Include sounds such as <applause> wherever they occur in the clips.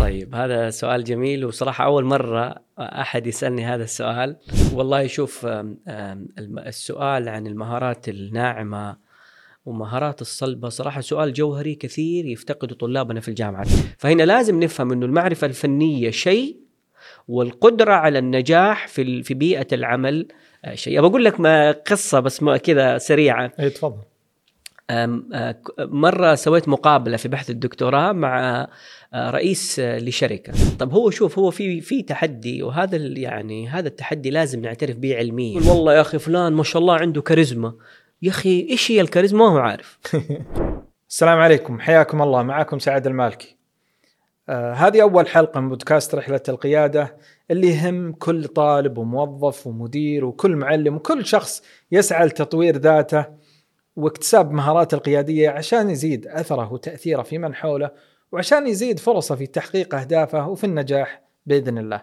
طيب هذا سؤال جميل وصراحة أول مرة أحد يسألني هذا السؤال. والله شوف السؤال عن المهارات الناعمة ومهارات الصلبة صراحة سؤال جوهري كثير يفتقده طلابنا في الجامعة. فهنا لازم نفهم أنه المعرفة الفنية شيء والقدرة على النجاح في في بيئة العمل آه، شيء. بقول لك ما قصة بس كذا سريعة. اي تفضل. مرة سويت مقابلة في بحث الدكتوراه مع رئيس لشركة. طب هو شوف هو في في تحدي وهذا يعني هذا التحدي لازم نعترف به علميا. والله يا أخي فلان ما شاء الله عنده كاريزما. يا أخي إيش هي الكاريزما؟ ما هو عارف. <laughs> السلام عليكم. حياكم الله. معكم سعد المالكي. آه هذه أول حلقة من بودكاست رحلة القيادة اللي يهم كل طالب وموظف ومدير وكل معلم وكل شخص يسعى لتطوير ذاته واكتساب مهارات القيادية عشان يزيد أثره وتأثيره في من حوله وعشان يزيد فرصه في تحقيق أهدافه وفي النجاح بإذن الله.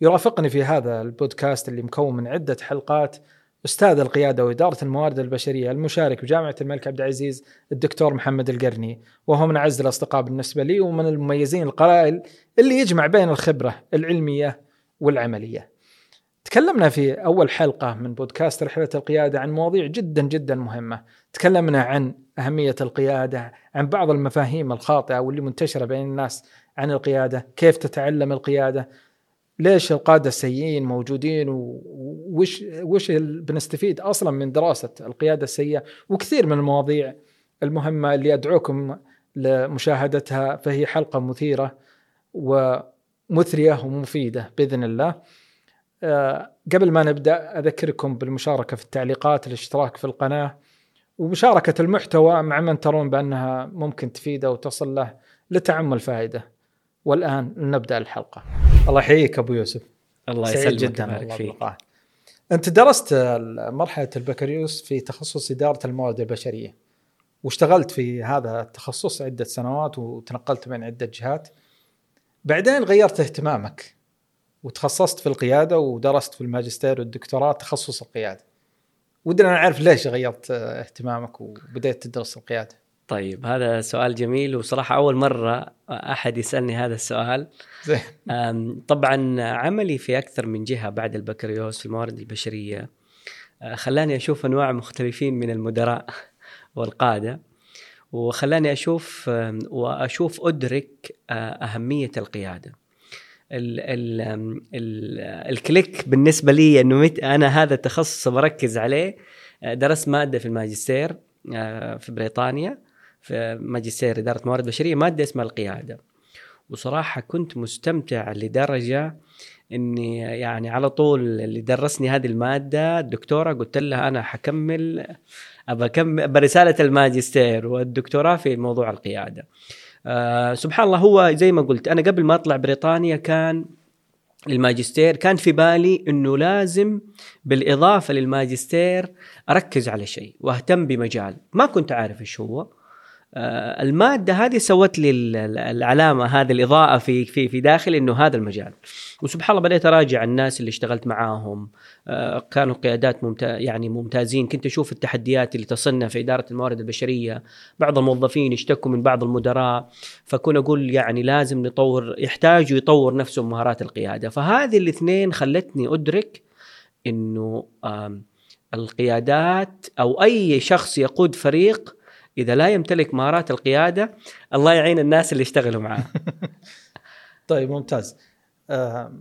يرافقني في هذا البودكاست اللي مكون من عدة حلقات. أستاذ القيادة وإدارة الموارد البشرية المشارك بجامعة الملك عبد العزيز الدكتور محمد القرني وهو من أعز الأصدقاء بالنسبة لي ومن المميزين القلائل اللي يجمع بين الخبرة العلمية والعملية. تكلمنا في أول حلقة من بودكاست رحلة القيادة عن مواضيع جدا جدا مهمة. تكلمنا عن أهمية القيادة عن بعض المفاهيم الخاطئة واللي منتشرة بين الناس عن القيادة كيف تتعلم القيادة ليش القادة السيئين موجودين وش وش بنستفيد أصلا من دراسة القيادة السيئة وكثير من المواضيع المهمة اللي أدعوكم لمشاهدتها فهي حلقة مثيرة ومثرية ومفيدة بإذن الله. أه قبل ما نبدأ أذكركم بالمشاركة في التعليقات، الاشتراك في القناة ومشاركة المحتوى مع من ترون بأنها ممكن تفيده وتصل له لتعمل فائدة. والآن نبدأ الحلقة. الله يحييك أبو يوسف. الله يسلمك جدا الله فيك. أنت درست مرحلة البكالوريوس في تخصص إدارة الموارد البشرية واشتغلت في هذا التخصص عدة سنوات وتنقلت بين عدة جهات بعدين غيرت اهتمامك وتخصصت في القيادة ودرست في الماجستير والدكتوراه تخصص القيادة ودنا نعرف ليش غيرت اهتمامك وبديت تدرس القيادة. طيب هذا سؤال جميل وصراحة أول مرة أحد يسألني هذا السؤال. طبعا عملي في أكثر من جهة بعد البكالوريوس في الموارد البشرية. أه، خلاني أشوف أنواع مختلفين من المدراء والقادة وخلاني أشوف وأشوف أدرك أه، أهمية القيادة. ال ال ال الكليك بالنسبة لي أنه مت أنا هذا التخصص بركز عليه أه، درست مادة في الماجستير أه، في بريطانيا في ماجستير إدارة موارد بشرية مادة اسمها القيادة وصراحة كنت مستمتع لدرجة إني يعني على طول اللي درسني هذه المادة الدكتورة قلت لها أنا حكمل أبى أكمل برسالة الماجستير والدكتوراه في موضوع القيادة. آه سبحان الله هو زي ما قلت أنا قبل ما أطلع بريطانيا كان الماجستير كان في بالي إنه لازم بالإضافة للماجستير أركز على شيء وأهتم بمجال. ما كنت عارف إيش هو المادة هذه سوت لي ال- ال- العلامة هذه الإضاءة في في في داخلي إنه هذا المجال. وسبحان الله بديت أراجع الناس اللي اشتغلت معاهم. آه، كانوا قيادات ممتا يعني ممتازين. كنت أشوف التحديات اللي تصلنا في إدارة الموارد البشرية. بعض الموظفين يشتكوا من بعض المدراء. فكون أقول يعني لازم نطور يحتاجوا يطور نفسهم مهارات القيادة. فهذه الاثنين خلتني أدرك إنه القيادات أو أي شخص يقود فريق إذا لا يمتلك مهارات القيادة الله يعين الناس اللي يشتغلوا معاه. <laughs> طيب ممتاز. آه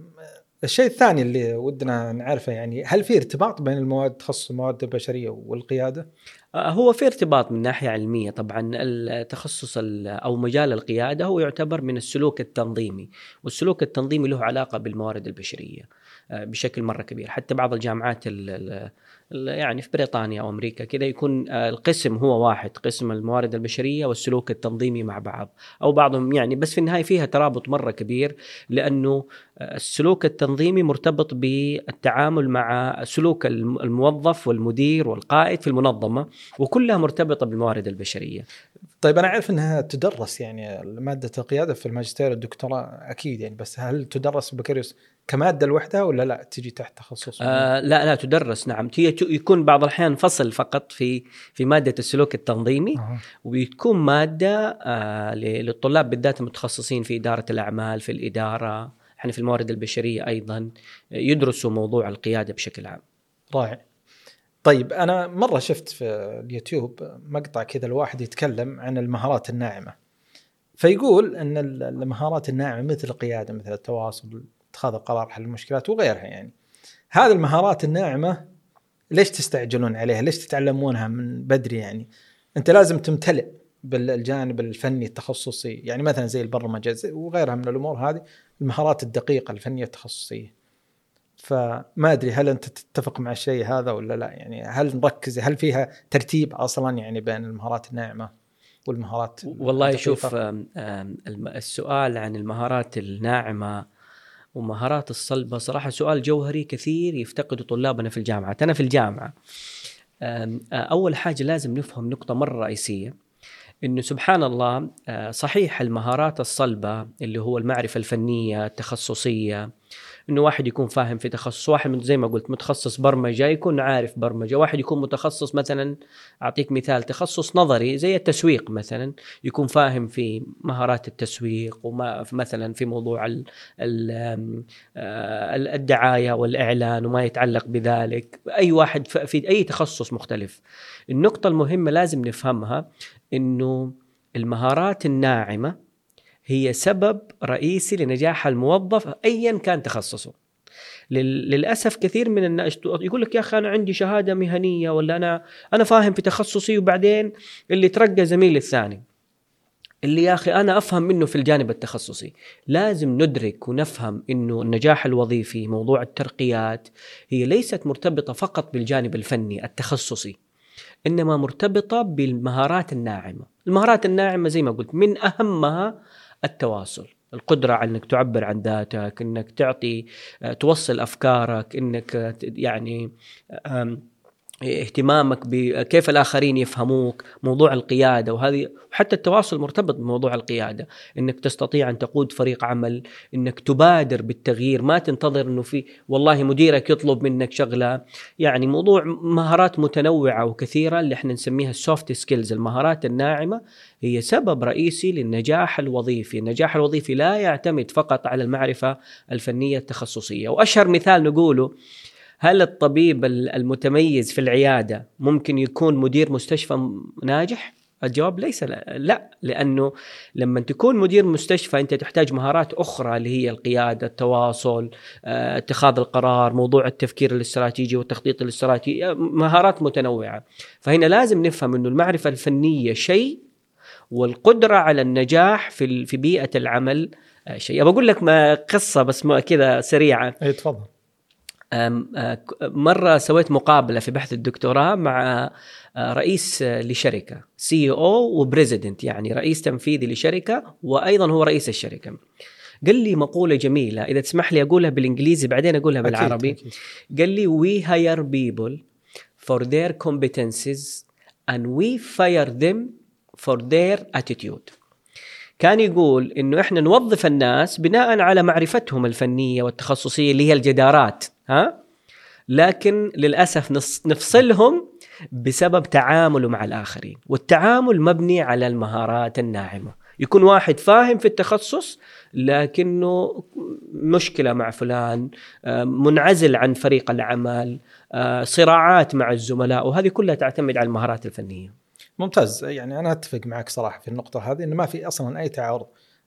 الشيء الثاني اللي ودنا نعرفه يعني هل في ارتباط بين المواد تخصص المواد البشرية والقيادة؟ آه، هو في ارتباط من ناحية علمية. طبعا التخصص ال- أو مجال القيادة هو يعتبر من السلوك التنظيمي والسلوك التنظيمي له علاقة بالموارد البشرية آه، بشكل مرة كبير. حتى بعض الجامعات ال- ال- ال- يعني في بريطانيا أو أمريكا كذا يكون آه، القسم هو واحد قسم الموارد البشرية والسلوك التنظيمي مع بعض. أو بعضهم يعني بس في النهاية فيها ترابط مرة كبير لأنه آه، السلوك التنظيمي مرتبط بالتعامل مع سلوك الم- الموظف والمدير والقائد في المنظمة وكلها مرتبطة بالموارد البشرية. طيب أنا أعرف إنها تدرس يعني مادة القيادة في الماجستير والدكتوراه أكيد يعني بس هل تدرس البكالوريوس كمادة لوحدها ولا لا تجي تحت تخصص؟ آه لا لا تدرس نعم هي يكون بعض الأحيان فصل فقط في في مادة السلوك التنظيمي أه. وبتكون مادة آه للطلاب بالذات المتخصصين في إدارة الأعمال في الإدارة إحنا في الموارد البشرية أيضا يدرسوا موضوع القيادة بشكل عام. رائع. طيب أنا مرة شفت في اليوتيوب مقطع كذا الواحد يتكلم عن المهارات الناعمة. فيقول إن المهارات الناعمة مثل القيادة مثل التواصل اتخاذ القرار حل المشكلات وغيرها يعني. هذه المهارات الناعمة ليش تستعجلون عليها؟ ليش تتعلمونها من بدري يعني؟ أنت لازم تمتلئ بالجانب الفني التخصصي يعني مثلا زي البرمجة وغيرها من الأمور هذه المهارات الدقيقة الفنية التخصصية. فما أدري هل أنت تتفق مع الشيء هذا ولا لا. يعني هل نركز هل فيها ترتيب أصلا يعني بين المهارات الناعمة والمهارات والله شوف السؤال عن المهارات الناعمة ومهارات الصلبة صراحة سؤال جوهري كثير يفتقده طلابنا في الجامعة. أنا في الجامعة أول حاجة لازم نفهم نقطة مرة رئيسية إنه سبحان الله صحيح المهارات الصلبة اللي هو المعرفة الفنية التخصصية إنه واحد يكون فاهم في تخصص واحد من زي ما قلت متخصص برمجة يكون عارف برمجة. واحد يكون متخصص مثلا أعطيك مثال تخصص نظري زي التسويق مثلا يكون فاهم في مهارات التسويق وما مثلا في موضوع ال ال الدعاية والإعلان وما يتعلق بذلك. أي واحد في أي تخصص مختلف. النقطة المهمة لازم نفهمها إنه المهارات الناعمة هي سبب رئيسي لنجاح الموظف ايا كان تخصصه. للأسف كثير من الناس يقول لك يا أخي أنا عندي شهادة مهنية ولا أنا أنا فاهم في تخصصي وبعدين اللي ترقى زميلي الثاني. اللي يا أخي أنا أفهم منه في الجانب التخصصي. لازم ندرك ونفهم إنه النجاح الوظيفي موضوع الترقيات هي ليست مرتبطة فقط بالجانب الفني التخصصي إنما مرتبطة بالمهارات الناعمة. المهارات الناعمة زي ما قلت من أهمها التواصل القدرة على إنك تعبر عن ذاتك، إنك تعطي توصل أفكارك، إنك يعني اهتمامك بكيف الآخرين يفهموك، موضوع القيادة وهذه وحتى التواصل مرتبط بموضوع القيادة، إنك تستطيع أن تقود فريق عمل، إنك تبادر بالتغيير، ما تنتظر إنه في والله مديرك يطلب منك شغلة، يعني موضوع مهارات متنوعة وكثيرة اللي إحنا نسميها ال soft skills، المهارات الناعمة هي سبب رئيسي للنجاح الوظيفي، النجاح الوظيفي لا يعتمد فقط على المعرفة الفنية التخصصية، وأشهر مثال نقوله هل الطبيب المتميز في العيادة ممكن يكون مدير مستشفى ناجح؟ الجواب ليس لا, لا لأنه لما تكون مدير مستشفى أنت تحتاج مهارات أخرى اللي هي القيادة، التواصل، اتخاذ القرار، موضوع التفكير الاستراتيجي والتخطيط الاستراتيجي، مهارات متنوعة. فهنا لازم نفهم إنه المعرفة الفنية شيء والقدرة على النجاح في بيئة العمل شيء. بقول لك ما قصة بس كذا سريعة. اي تفضل. مرة سويت مقابلة في بحث الدكتوراه مع رئيس لشركة CEO و president يعني رئيس تنفيذي لشركة وأيضا هو رئيس الشركة قال لي مقولة جميلة إذا تسمح لي أقولها بالإنجليزي بعدين أقولها بالعربي أكيد. أكيد. قال لي we hire people for their competencies and we fire them for their attitude كان يقول إنه إحنا نوظف الناس بناء على معرفتهم الفنية والتخصصية اللي هي الجدارات ها؟ لكن للأسف نفصلهم بسبب تعامله مع الآخرين والتعامل مبني على المهارات الناعمة. يكون واحد فاهم في التخصص لكنه مشكلة مع فلان منعزل عن فريق العمل صراعات مع الزملاء وهذه كلها تعتمد على المهارات الفنية. ممتاز. يعني أنا أتفق معك صراحة في النقطة هذه إنه ما في أصلا أي تعارض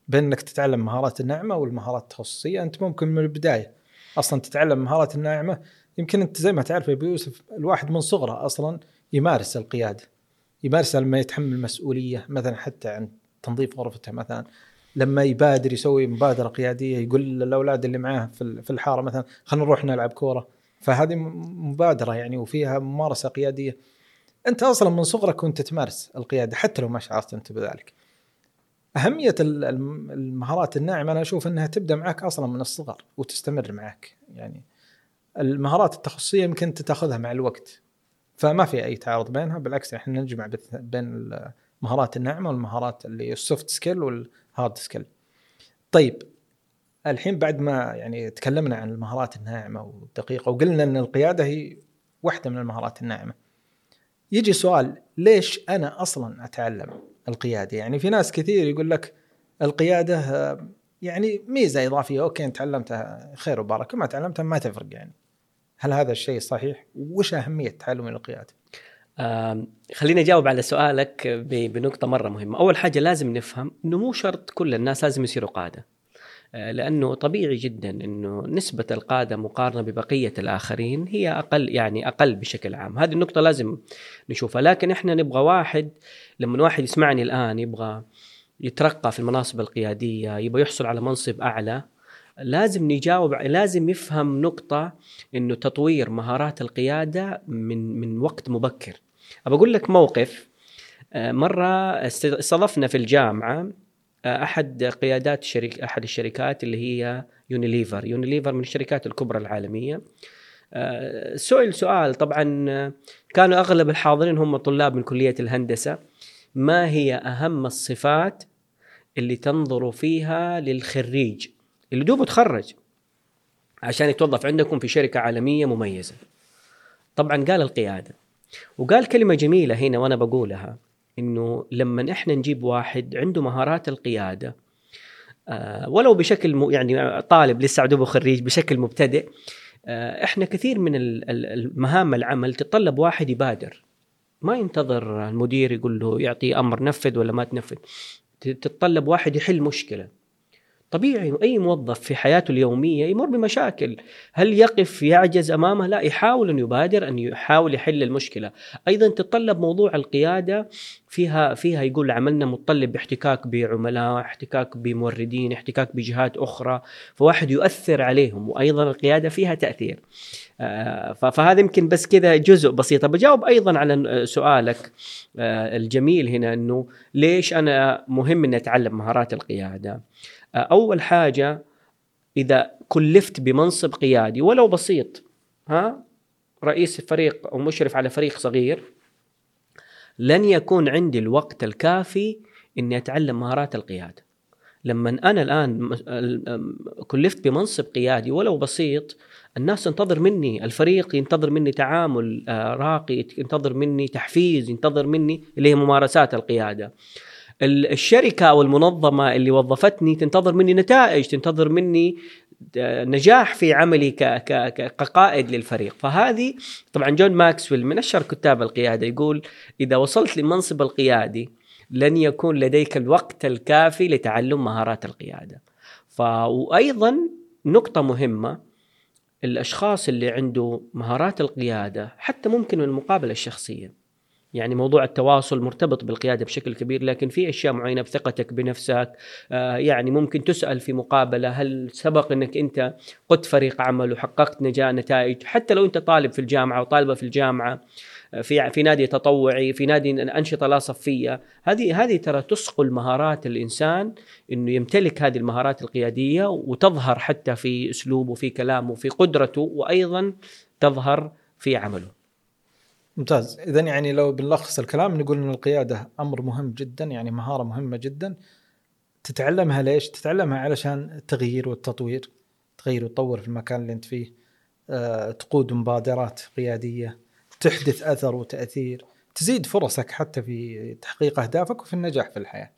بين إنك تتعلم مهارات الناعمة والمهارات التخصصية. أنت ممكن من البداية أصلا تتعلم مهارات الناعمة. يمكن أنت زي ما تعرف يا أبو يوسف الواحد من صغره أصلا يمارس القيادة يمارسها لما يتحمل مسؤوليه مثلا حتى عن تنظيف غرفته مثلا. لما يبادر يسوي مبادرة قيادية يقول للأولاد اللي معاه في الحارة مثلا خلينا نروح نلعب كورة. فهذه مبادرة يعني وفيها ممارسة قيادية. أنت أصلا من صغرك كنت تمارس القيادة حتى لو ما شعرت أنت بذلك. أهمية المهارات الناعمة أنا أشوف إنها تبدأ معك أصلا من الصغر وتستمر معك يعني المهارات التخصصية يمكن تاخذها مع الوقت فما في أي تعارض بينها بالعكس إحنا نجمع بين المهارات الناعمة والمهارات اللي ال soft skill وال hard skill. طيب الحين بعد ما يعني تكلمنا عن المهارات الناعمة والدقيقة وقلنا إن القيادة هي واحدة من المهارات الناعمة. يجي سؤال ليش أنا أصلا أتعلم القيادة؟ يعني في ناس كثير يقول لك القيادة يعني ميزة إضافية أوكي تعلمتها خير وبركه ما تعلمتها ما تفرق يعني. هل هذا الشيء صحيح؟ وش أهمية تعلم القيادة؟ خليني أجاوب على سؤالك بنقطة مرة مهمة، أول حاجة لازم نفهم إنه مو شرط كل الناس لازم يصيروا قادة. آه، لأنه طبيعي جدا إنه نسبة القادة مقارنة ببقية الآخرين هي أقل يعني أقل بشكل عام، هذه النقطة لازم نشوفها، لكن إحنا نبغى واحد لما واحد يسمعني الآن يبغى يترقى في المناصب القيادية، يبغى يحصل على منصب أعلى، لازم نجاوب لازم يفهم نقطة إنه تطوير مهارات القيادة من من وقت مبكر. ابى أقول لك موقف. آه، مرة استضفنا في الجامعة آه، أحد قيادات شريك أحد الشركات اللي هي يونيليفر، يونيليفر من الشركات الكبرى العالمية. آه، سئل سؤال طبعا كانوا أغلب الحاضرين هم طلاب من كلية الهندسة. ما هي أهم الصفات اللي تنظروا فيها للخريج؟ اللي دوبه تخرج عشان يتوظف عندكم في شركة عالمية مميزة. طبعا قال القيادة. وقال كلمة جميلة هنا وأنا بقولها. إنه لما إحنا نجيب واحد عنده مهارات القيادة آه ولو بشكل. يعني طالب لسه دوبه خريج بشكل مبتدئ آه إحنا كثير من المهام العمل تتطلب واحد يبادر ما ينتظر المدير يقول له يعطي أمر نفذ ولا ما تنفذ تتطلب واحد يحل مشكلة طبيعي أي موظف في حياته اليومية يمر بمشاكل. هل يقف يعجز أمامه؟ لا يحاول أن يبادر أن يحاول يحل المشكلة. أيضا تتطلب موضوع القيادة فيها فيها يقول عملنا متطلب باحتكاك بعملاء احتكاك بموردين احتكاك بجهات أخرى. فواحد يؤثر عليهم وأيضا القيادة فيها تأثير. آه، فهذا يمكن بس كذا جزء بسيط. بجاوب أيضا على سؤالك آه، الجميل هنا إنه ليش أنا مهم إني أتعلم مهارات القيادة؟ أول حاجة إذا كلفت بمنصب قيادي ولو بسيط ها رئيس فريق أو مشرف على فريق صغير لن يكون عندي الوقت الكافي إني أتعلم مهارات القيادة. لما أنا الآن كلفت بمنصب قيادي ولو بسيط الناس تنتظر مني الفريق ينتظر مني تعامل آه، راقي ينتظر مني تحفيز ينتظر مني اللي هي ممارسات القيادة. الشركة أو المنظمه اللي وظفتني تنتظر مني نتائج تنتظر مني نجاح في عملي كقائد للفريق. فهذه طبعا جون ماكسويل من أشهر كتاب القيادة يقول إذا وصلت لمنصب القيادي لن يكون لديك الوقت الكافي لتعلم مهارات القيادة. ف وأيضا نقطة مهمة الأشخاص اللي عنده مهارات القيادة حتى ممكن من المقابله الشخصية. يعني موضوع التواصل مرتبط بالقيادة بشكل كبير لكن في أشياء معينة بثقتك بنفسك آه، يعني ممكن تسأل في مقابلة هل سبق إنك أنت قدت فريق عمل وحققت نجاح نتائج؟ حتى لو أنت طالب في الجامعة وطالبة في الجامعة آه، في في نادي تطوعي في نادي أنشطة لا صفية هذه هذه ترى تصقل مهارات الإنسان إنه يمتلك هذه المهارات القيادية وتظهر حتى في أسلوبه في كلامه في قدرته وأيضا تظهر في عمله. ممتاز. اذا يعني لو بنلخص الكلام نقول إن القيادة أمر مهم جدا يعني مهارة مهمة جدا. تتعلمها ليش؟ تتعلمها علشان التغيير والتطوير. تغير وتطور في المكان اللي أنت فيه. أه، تقود مبادرات قيادية. تحدث أثر وتأثير. تزيد فرصك حتى في تحقيق أهدافك وفي النجاح في الحياة.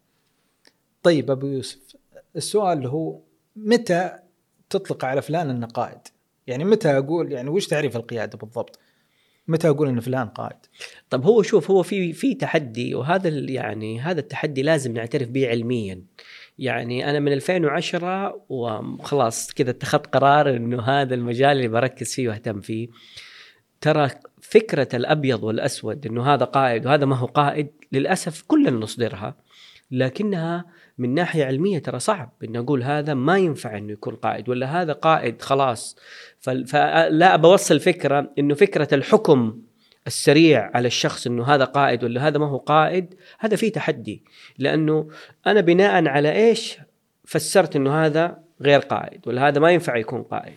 طيب أبو يوسف السؤال هو متى تطلق على فلان انه قائد يعني متى أقول يعني وش تعريف القيادة بالضبط؟ متى أقول إن فلان قائد؟ طب هو شوف هو في في تحدي وهذا يعني هذا التحدي لازم نعترف به علميا. يعني أنا من 2010 وخلاص كذا اتخذت قرار إنه هذا المجال اللي بركز فيه وأهتم فيه. ترى فكرة الأبيض والأسود إنه هذا قائد وهذا ما هو قائد للأسف كلنا نصدرها لكنها من ناحية علمية ترى صعب إن أقول هذا ما ينفع إنه يكون قائد ولا هذا قائد خلاص. فلا بوصل فكرة إنه فكرة الحكم السريع على الشخص إنه هذا قائد ولا هذا ما هو قائد هذا فيه تحدي. لأنه أنا بناء على إيش فسرت إنه هذا غير قائد ولا هذا ما ينفع يكون قائد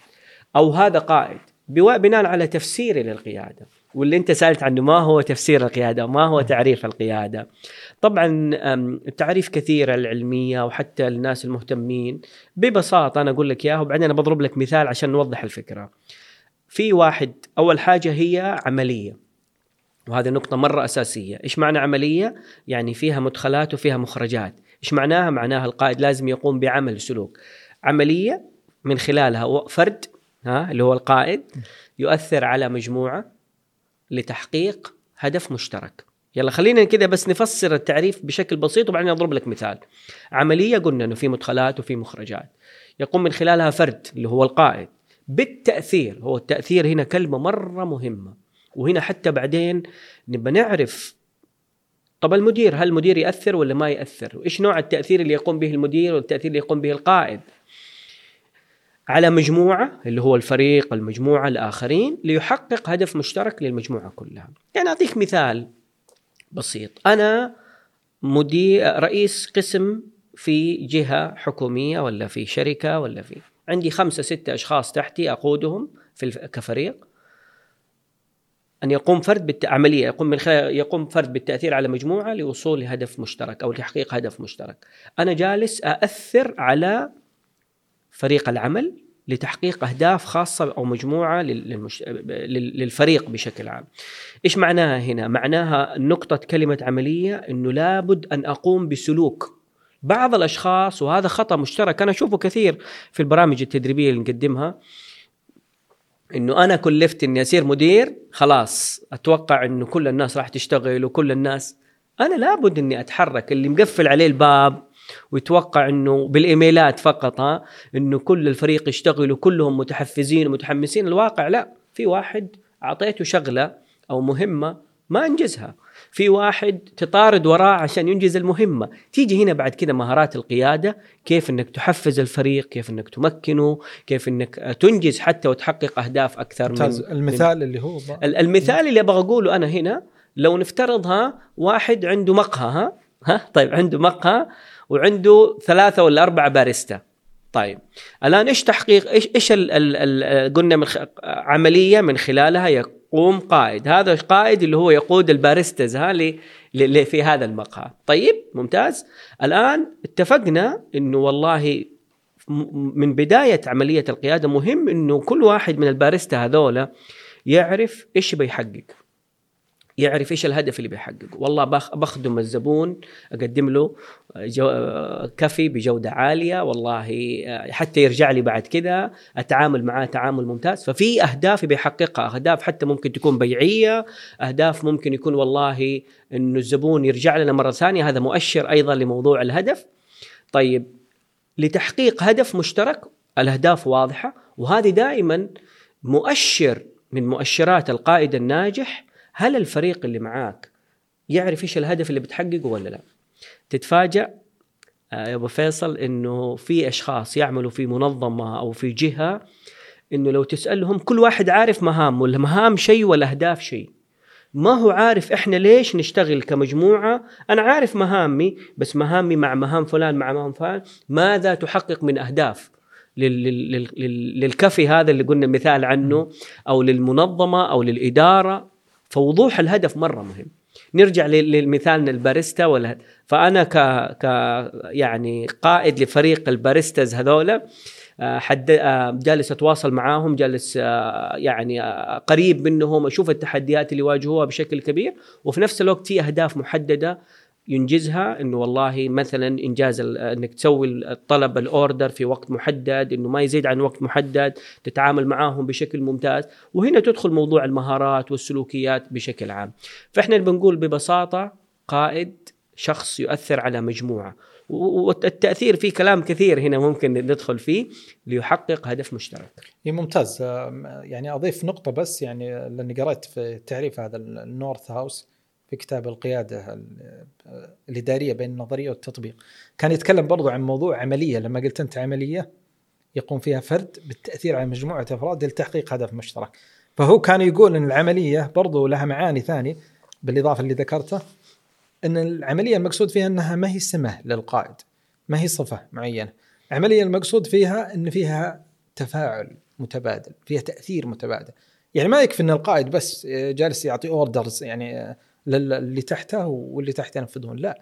أو هذا قائد. بناء على تفسيري للقيادة. واللي انت سألت عنه ما هو تفسير القيادة؟ ما هو تعريف القيادة؟ طبعا التعريف كثيره العلمية وحتى الناس المهتمين. ببساطة أنا أقول لك إياها وبعدين بضرب لك مثال عشان نوضح الفكرة. في واحد أول حاجة هي عملية. وهذه نقطة مرة أساسية. إيش معنى عملية؟ يعني فيها مدخلات وفيها مخرجات. إيش معناها؟ معناها القائد لازم يقوم بعمل سلوك عملية من خلالها فرد ها اللي هو القائد يؤثر على مجموعة. لتحقيق هدف مشترك. يلا خلينا كده بس نفسر التعريف بشكل بسيط وبعدين أضرب لك مثال. عملية قلنا إنه في مدخلات وفي مخرجات. يقوم من خلالها فرد اللي هو القائد. بالتأثير هو التأثير هنا كلمة مرة مهمة. وهنا حتى بعدين نبى نعرف طب المدير هل المدير يأثر ولا ما يأثر؟ وإيش نوع التأثير اللي يقوم به المدير والتأثير اللي يقوم به القائد؟ على مجموعة اللي هو الفريق المجموعة الآخرين ليحقق هدف مشترك للمجموعة كلها. يعني أعطيك مثال بسيط. أنا مدير رئيس قسم في جهة حكومية ولا في شركة ولا في عندي خمسة ستة أشخاص تحتي أقودهم في كفريق. أن يقوم فرد بالعملية يقوم من خلال يقوم فرد بالتأثير على مجموعة لوصول لهدف مشترك أو لتحقيق هدف مشترك. أنا جالس أأثر على فريق العمل لتحقيق أهداف خاصة أو مجموعة للمش... للفريق بشكل عام. إيش معناها هنا؟ معناها نقطة كلمة عملية إنه لابد أن أقوم بسلوك بعض الأشخاص وهذا خطأ مشترك أنا أشوفه كثير في البرامج التدريبية اللي نقدمها إنه أنا كلفت إني أصير مدير خلاص أتوقع إنه كل الناس راح تشتغل وكل الناس أنا لابد إني أتحرك اللي مقفل عليه الباب ويتوقع إنه بالإيميلات فقط ها إنه كل الفريق يشتغل وكلهم متحفزين ومتحمسين. الواقع لا في واحد أعطيته شغلة أو مهمة ما أنجزها. في واحد تطارد وراه عشان ينجز المهمة. تيجي هنا بعد كذا مهارات القيادة كيف إنك تحفز الفريق كيف إنك تمكنه كيف إنك تنجز حتى وتحقق أهداف أكثر من المثال من اللي هو المثال اللي أبغى أقوله أنا هنا لو نفترضها واحد عنده مقهى ها ها طيب عنده مقهى وعنده ثلاثة ولا أربعة باريستا. طيب الآن إيش تحقيق إيش إيش ال ال ال قلنا من عملية من خلالها يقوم قائد. هذا القائد اللي هو يقود الباريستاز ها في هذا المقهى. طيب ممتاز. الآن اتفقنا إنه والله من بداية عملية القيادة مهم إنه كل واحد من الباريستا هذولا يعرف إيش بيحقق. يعرف إيش الهدف اللي بيحققه. والله بخدم الزبون أقدم له جو كفي بجودة عالية. والله حتى يرجع لي بعد كذا أتعامل معاه تعامل ممتاز. ففي أهداف بيحققها أهداف حتى ممكن تكون بيعية أهداف ممكن يكون والله إنه الزبون يرجع لنا مرة ثانية. هذا مؤشر أيضا لموضوع الهدف. طيب لتحقيق هدف مشترك الأهداف واضحة. وهذه دائما مؤشر من مؤشرات القائد الناجح هل الفريق اللي معاك يعرف إيش الهدف اللي بتحققه ولا لا؟ تتفاجأ آه، يا أبو فيصل إنه في أشخاص يعملوا في منظمة أو في جهة إنه لو تسألهم كل واحد عارف مهام ولا مهام شيء والاهداف شيء. ما هو عارف إحنا ليش نشتغل كمجموعة؟ أنا عارف مهامي بس مهامي مع مهام فلان مع مهام فلان ماذا تحقق من أهداف؟ للكفي هذا اللي قلنا مثال عنه أو للمنظمة أو للإدارة. فوضوح الهدف مرة مهم. نرجع للمثال الباريستا ولا فأنا ك ك يعني قائد لفريق الباريستاز هذولا آه، حد آه، جالس أتواصل معاهم جالس آه، يعني قريب منهم أشوف التحديات اللي يواجهوها بشكل كبير وفي نفس الوقت في أهداف محددة ينجزها إنه والله مثلا إنجاز إنك تسوي الطلب الأوردر في وقت محدد إنه ما يزيد عن وقت محدد تتعامل معاهم بشكل ممتاز. وهنا تدخل موضوع المهارات والسلوكيات بشكل عام. فإحنا بنقول ببساطة قائد شخص يؤثر على مجموعة. والتاثير في كلام كثير هنا ممكن ندخل فيه ليحقق هدف مشترك. إي ممتاز. يعني أضيف نقطة بس يعني لأني قرأت في تعريف هذا النورث هاوس. في كتاب القيادة الاداريه بين النظرية والتطبيق. كان يتكلم برضو عن موضوع عملية. لما قلت أنت عملية يقوم فيها فرد بالتأثير على مجموعة أفراد لتحقيق هدف مشترك. فهو كان يقول إن العملية برضو لها معاني ثانية بالإضافة اللي ذكرته إن العملية المقصود فيها إنها ما هي سمة للقائد ما هي صفة معينة. العملية المقصود فيها إن فيها تفاعل متبادل فيها تأثير متبادل. يعني ما يكفي إن القائد بس جالس يعطي اوردرز يعني للي تحته واللي تحته ينفذون لا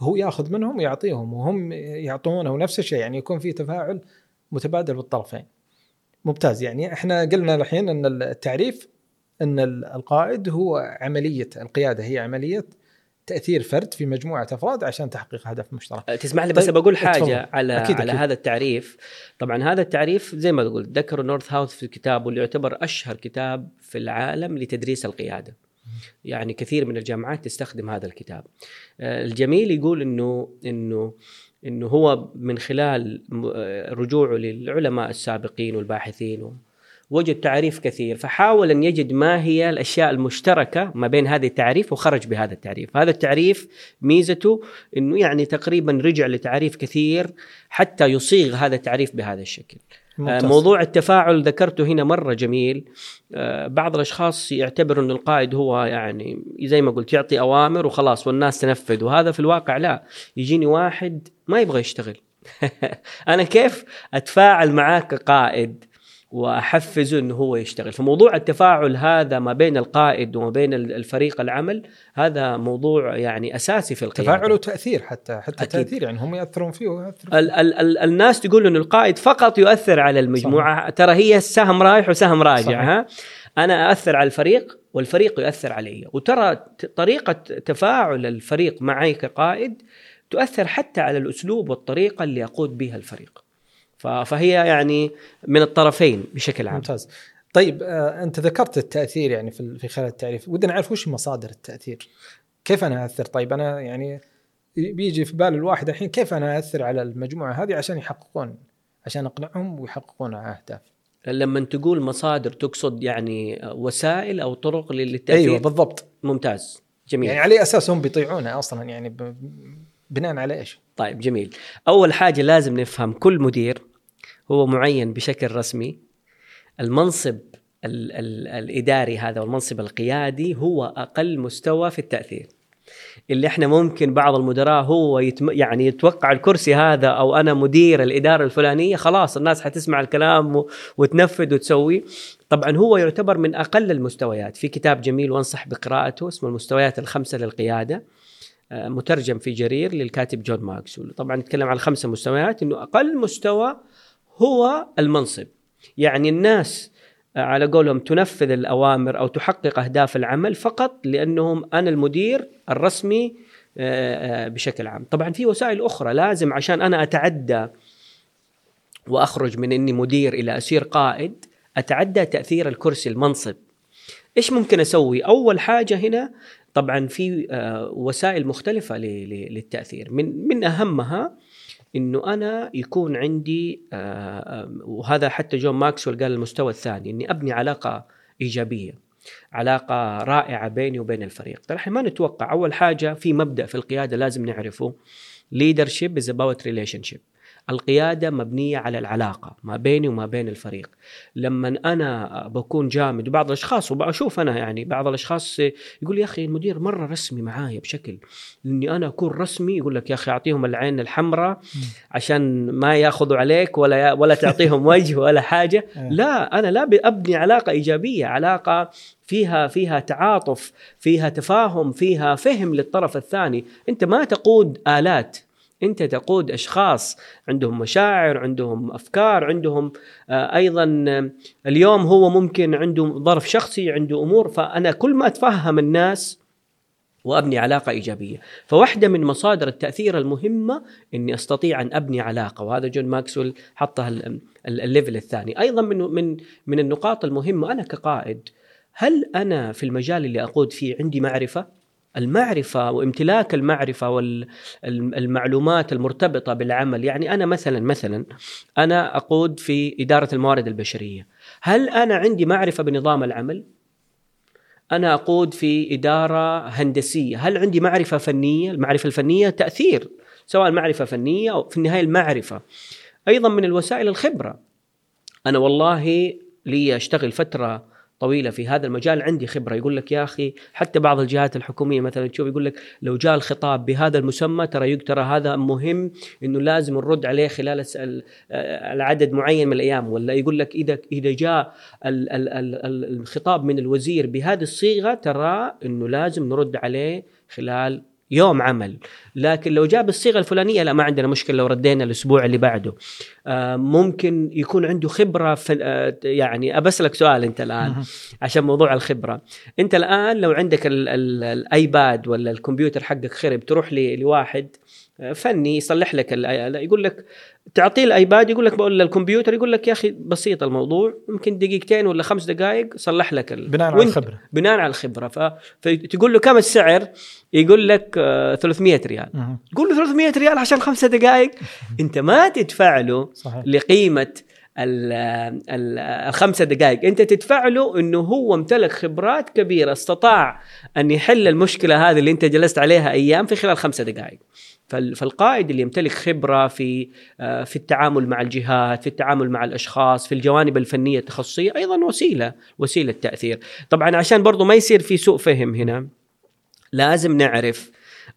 هو ياخذ منهم ويعطيهم وهم يعطونه ونفس الشيء يعني يكون في تفاعل متبادل بالطرفين ممتاز يعني إحنا قلنا الحين إن التعريف إن القائد هو عملية القيادة هي عملية تأثير فرد في مجموعة أفراد عشان تحقيق هدف مشترك. أه، تسمح لي بس طيب بقول حاجة اتفضل. على أكيد على أكيد. هذا التعريف، طبعا هذا التعريف زي ما قلت ذكر نورث هاوث في كتابه اللي يعتبر أشهر كتاب في العالم لتدريس القيادة. يعني كثير من الجامعات تستخدم هذا الكتاب. أه، الجميل يقول إنه إنه إنه هو من خلال أه، رجوعه للعلماء السابقين والباحثين وجد تعريف كثير فحاول أن يجد ما هي الأشياء المشتركة ما بين هذه التعريف وخرج بهذا التعريف هذا التعريف ميزته أنه يعني تقريبا رجع لتعريف كثير حتى يصيغ هذا التعريف بهذا الشكل آه، ممتاز. موضوع التفاعل ذكرته هنا مرة جميل. آه، بعض الأشخاص يعتبروا أن القائد هو يعني زي ما قلت يعطي أوامر وخلاص والناس تنفذ وهذا في الواقع لا. يجيني واحد ما يبغى يشتغل. <laughs> أنا كيف أتفاعل معاك كقائد؟ وأحفزه إنه هو يشتغل. فموضوع التفاعل هذا ما بين القائد وما بين الفريق العمل هذا موضوع يعني أساسي في القيادة. تفاعل وتأثير حتى حتى أكيد. تأثير يعني هم يأثرون فيه ويأثرون ال ال ال الناس تقول انه القائد فقط يؤثر على المجموعة. صحيح. ترى هي السهم رايح وسهم راجع صحيح. ها؟ أنا اثر على الفريق والفريق يؤثر علي. وترى طريقة تفاعل الفريق معي كقائد تؤثر حتى على الأسلوب والطريقة اللي اقود بها الفريق. فهي يعني من الطرفين بشكل عام. ممتاز. طيب آه انت ذكرت التأثير يعني في في خلال التعريف. ودنا نعرف وش مصادر التأثير؟ كيف أنا أثر؟ طيب أنا يعني بيجي في بال الواحد الحين كيف أنا أثر على المجموعة هذه عشان يحققون عشان أقنعهم ويحققون أهداف؟ لما تقول مصادر تقصد يعني وسائل أو طرق للتأثير؟ أيوه بالضبط. ممتاز. جميل. يعني على أساس هم بيطيعونه أصلا؟ يعني بناء على إيش؟ طيب جميل. أول حاجة لازم نفهم كل مدير هو معين بشكل رسمي. المنصب ال ال الإداري هذا والمنصب القيادي هو أقل مستوى في التأثير. اللي إحنا ممكن بعض المدراء هو يتم يعني يتوقع الكرسي هذا أو أنا مدير الإدارة الفلانية خلاص الناس حتسمع الكلام وتنفذ وتسوي. طبعا هو يعتبر من أقل المستويات. في كتاب جميل وأنصح بقراءته اسمه المستويات الخمسة للقيادة آه، مترجم في جرير للكاتب جون ماكس طبعا نتكلم عن خمسة مستويات إنه أقل مستوى هو المنصب. يعني الناس على قولهم تنفذ الأوامر أو تحقق أهداف العمل فقط لأنهم أنا المدير الرسمي آه، آه، بشكل عام. طبعا في وسائل أخرى لازم عشان أنا أتعدى وأخرج من إني مدير إلى اصير قائد أتعدى تأثير الكرسي المنصب. إيش ممكن أسوي؟ أول حاجة هنا طبعا في آه، وسائل مختلفة للتأثير. من من أهمها إنه أنا يكون عندي آه، آه، وهذا حتى جون ماكسويل قال المستوى الثاني إني أبني علاقة إيجابية علاقة رائعة بيني وبين الفريق. ترى ما نتوقع أول حاجة في مبدأ في القيادة لازم نعرفه leadership is about relationship. القيادة مبنية على العلاقة ما بيني وما بين الفريق. لما أنا بكون جامد وبعض الأشخاص وبشوف أنا يعني بعض الأشخاص يقول يا أخي المدير مرة رسمي معايا بشكل إني أنا أكون رسمي يقول لك يا أخي أعطيهم العين الحمراء عشان ما ياخذوا عليك ولا ولا تعطيهم وجه ولا حاجة. <laughs> آه. لا أنا لا أبني علاقة إيجابية علاقة فيها فيها تعاطف فيها تفاهم فيها فهم للطرف الثاني. أنت ما تقود آلات انت تقود اشخاص عندهم مشاعر عندهم افكار عندهم آه، أيضا آه، اليوم هو ممكن عنده ظرف شخصي عنده امور فانا كل ما اتفهم الناس وابني علاقة إيجابية، فواحده من مصادر التأثير المهمة إني أستطيع أن أبني علاقة وهذا جون ماكسويل حطها ال level الثاني، أيضا من من من النقاط المهمة أنا كقائد هل أنا في المجال اللي أقود فيه عندي معرفة؟ المعرفة وامتلاك المعرفة والمعلومات المرتبطة بالعمل. يعني أنا مثلا مثلا أنا أقود في إدارة الموارد البشرية. هل أنا عندي معرفة بنظام العمل؟ أنا أقود في إدارة هندسية. هل عندي معرفة فنية؟ المعرفة الفنية تأثير سواء معرفة فنية أو في النهاية المعرفة. أيضا من الوسائل الخبرة. أنا والله لي أشتغل فترة طويلة في هذا المجال عندي خبرة. يقول لك يا أخي حتى بعض الجهات الحكومية مثلا تشوف يقول لك لو جاء الخطاب بهذا المسمى ترى ترى هذا مهم إنه لازم نرد عليه خلال العدد معين من الأيام. ولا يقول لك إذا إذا جاء ال- ال- ال- ال- الخطاب من الوزير بهذه الصيغة ترى إنه لازم نرد عليه خلال يوم عمل. لكن لو جاء بالصيغه الفلانية لا ما عندنا مشكلة لو ردينا الأسبوع اللي بعده. آه، ممكن يكون عنده خبرة في آه، يعني ابسلك سؤال أنت الآن عشان موضوع الخبرة. أنت الآن لو عندك ال ال الايباد ولا الكمبيوتر حقك خرب تروح لواحد فني يصلح لك يقول لك تعطيه الآيباد يقول لك بقول الكمبيوتر يقول لك يا أخي بسيط الموضوع يمكن دقيقتين ولا خمس دقائق صلح لك ال... بناء على الخبرة. بناء على الخبرة. ف... فتقول له كم السعر؟ يقول لك آه، 300 ريال. مهم. تقول له 300 ريال عشان خمسة دقائق أنت ما تدفع له صحيح. لقيمة ال- ال- الخمسة دقائق أنت تدفع له إنه هو امتلك خبرات كبيرة استطاع أن يحل المشكلة هذه اللي أنت جلست عليها أيام في خلال خمسة دقائق فالقائد اللي يمتلك خبرة في آه، في التعامل مع الجهات في التعامل مع الأشخاص في الجوانب الفنية التخصصية أيضا وسيلة وسيلة تأثير. طبعا عشان برضو ما يصير في سوء فهم هنا لازم نعرف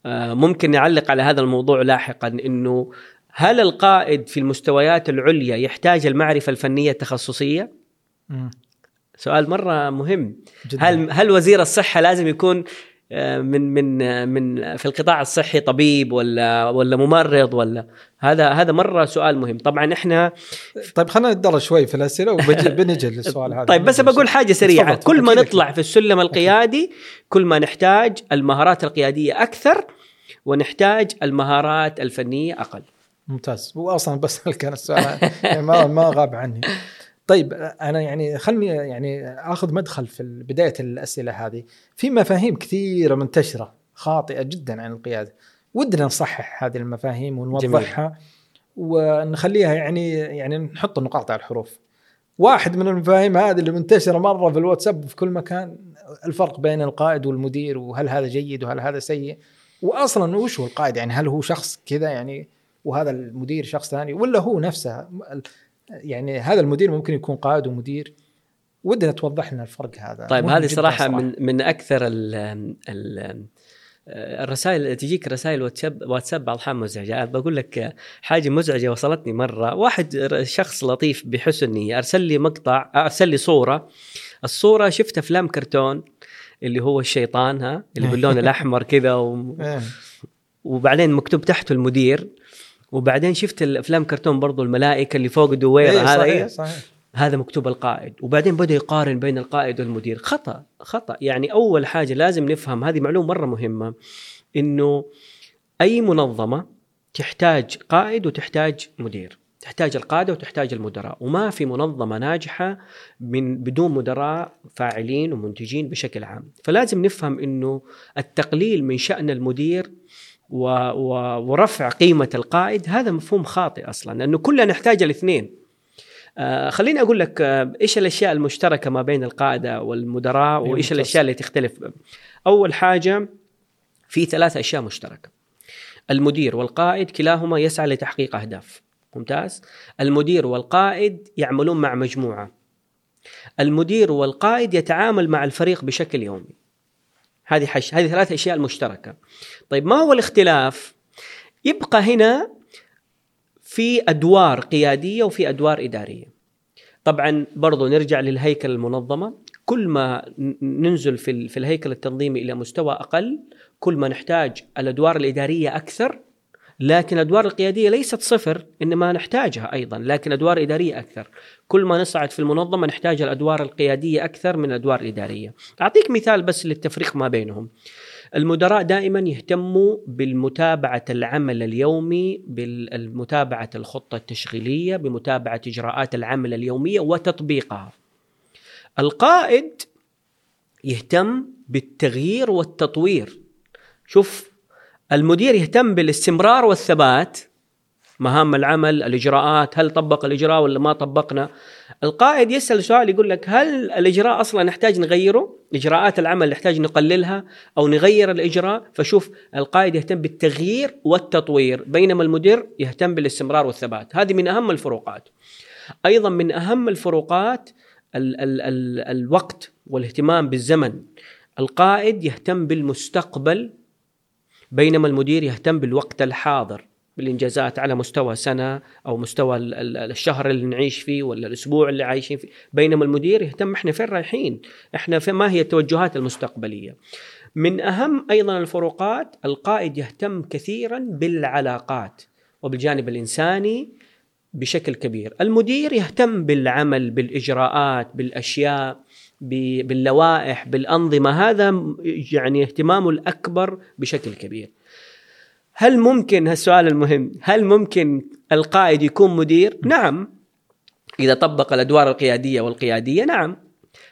آه، ممكن نعلق على هذا الموضوع لاحقا إنه هل القائد في المستويات العليا يحتاج المعرفة الفنية التخصصية؟ سؤال مرة مهم. جدا. هل هل وزير الصحة لازم يكون من من آه، من في القطاع الصحي طبيب ولا ولا ممرض ولا. هذا هذا مرة سؤال مهم. طبعا إحنا طيب خلينا نتدرج شوي في الأسئلة وبنجي <laughs> للسؤال هذا. طيب بس بقول حاجة سريعة. كل ما نطلع في السلم القيادي كل ما نحتاج المهارات القيادية أكثر ونحتاج المهارات الفنية أقل. ممتاز. واصلا بسألك أنا السؤال يعني ما ما غاب عني. <laughs> طيب أنا يعني خلني يعني آخذ مدخل في بداية الأسئلة هذه. في مفاهيم كثيرة منتشرة خاطئة جدا عن القيادة. ودنا نصحح هذه المفاهيم ونوضحها ونخليها يعني يعني نحط النقاط على الحروف. واحد من المفاهيم هذه اللي منتشرة مرة في الواتساب في كل مكان الفرق بين القائد والمدير وهل هذا جيد وهل هذا سيء. واصلا وش هو القائد؟ يعني هل هو شخص كذا يعني وهذا المدير شخص ثاني ولا هو نفسه؟ يعني هذا المدير ممكن يكون قائد ومدير. ودنا توضح لنا الفرق هذا. طيب هذه جداً صراحة من من أكثر ال ال الرسائل تجيك رسائل واتساب واتساب بعض الأحيان مزعجة. بقول لك حاجة مزعجة وصلتني مرة. واحد شخص لطيف بحسن نية أرسل لي مقطع أرسل لي صورة. الصورة شفت أفلام كرتون اللي هو الشيطان ها؟ اللي <laughs> باللون الأحمر كذا و... إيه. وبعدين مكتوب تحته المدير. وبعدين شفت الأفلام كرتون برضو الملائكة اللي فوق دويرة إيه، هذا صحيح إيه؟ صحيح. هذا مكتوب القائد. وبعدين بدأ يقارن بين القائد والمدير. خطأ خطأ. يعني أول حاجة لازم نفهم هذه معلومة مرة مهمة إنه أي منظمة تحتاج قائد وتحتاج مدير. تحتاج القادة وتحتاج المدراء. وما في منظمة ناجحة من بدون مدراء فاعلين ومنتجين بشكل عام. فلازم نفهم إنه التقليل من شأن المدير و و ورفع قيمة القائد هذا مفهوم خاطئ أصلا لأنه كلنا نحتاج الاثنين. آه خليني أقول لك آه إيش الأشياء المشتركة ما بين القاده والمدراء أيوة، وإيش. الأشياء اللي تختلف؟ أول حاجة في ثلاث أشياء مشتركة. المدير والقائد كلاهما يسعى لتحقيق أهداف. ممتاز. المدير والقائد يعملون مع مجموعة. المدير والقائد يتعامل مع الفريق بشكل يومي. هذه حش هذه ثلاث أشياء المشتركة. طيب ما هو الاختلاف؟ يبقى هنا في أدوار قيادية وفي أدوار إدارية. طبعا برضو نرجع للهيكل المنظمة. كل ما ننزل في في الهيكل التنظيمي إلى مستوى أقل كل ما نحتاج الأدوار الإدارية أكثر لكن الادوار القيادية ليست صفر إنما نحتاجها أيضا لكن أدوار إدارية أكثر. كل ما نصعد في المنظمة نحتاج الادوار القيادية أكثر من الادوار الإدارية. أعطيك مثال بس للتفريق ما بينهم. المدراء دائما يهتموا بالمتابعة العمل اليومي بمتابعه الخطة التشغيلية بمتابعة إجراءات العمل اليومية وتطبيقها. القائد يهتم بالتغيير والتطوير. شوف المدير يهتم بالاستمرار والثبات. مهام العمل الإجراءات هل طبق الإجراء ولا ما طبقنا. القائد يسأل سؤال يقول لك هل الإجراء أصلا نحتاج نغيره؟ إجراءات العمل نحتاج نقللها أو نغير الإجراء؟ فشوف القائد يهتم بالتغيير والتطوير بينما المدير يهتم بالاستمرار والثبات. هذه من أهم الفروقات. أيضا من أهم الفروقات ال ال ال الوقت والاهتمام بالزمن. القائد يهتم بالمستقبل بينما المدير يهتم بالوقت الحاضر بالإنجازات على مستوى سنة أو مستوى الشهر اللي نعيش فيه ولا الأسبوع اللي عايشين فيه. بينما المدير يهتم إحنا فين رايحين؟ إحنا في ما هي التوجهات المستقبلية؟ من أهم أيضا الفروقات القائد يهتم كثيرا بالعلاقات وبالجانب الإنساني بشكل كبير. المدير يهتم بالعمل بالإجراءات بالأشياء باللوائح بالأنظمة هذا يعني اهتمامه الأكبر بشكل كبير. هل ممكن هالسؤال المهم هل ممكن القائد يكون مدير؟ نعم. إذا طبق الأدوار القيادية والقيادية نعم.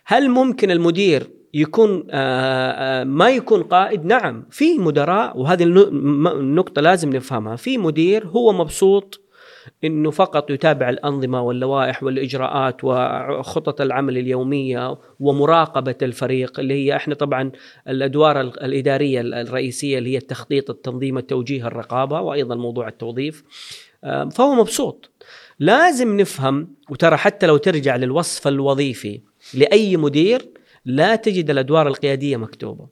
هل ممكن المدير يكون آه، آه، ما يكون قائد؟ نعم. في مدراء وهذه النقطه لازم نفهمها. في مدير هو مبسوط إنه فقط يتابع الأنظمة واللوائح والإجراءات وخطط العمل اليومية ومراقبة الفريق اللي هي إحنا طبعا الأدوار الإدارية الرئيسية اللي هي التخطيط التنظيم التوجيه الرقابة وأيضا موضوع التوظيف. فهو مبسوط. لازم نفهم وترى حتى لو ترجع للوصف الوظيفي لأي مدير لا تجد الأدوار القيادية مكتوبة.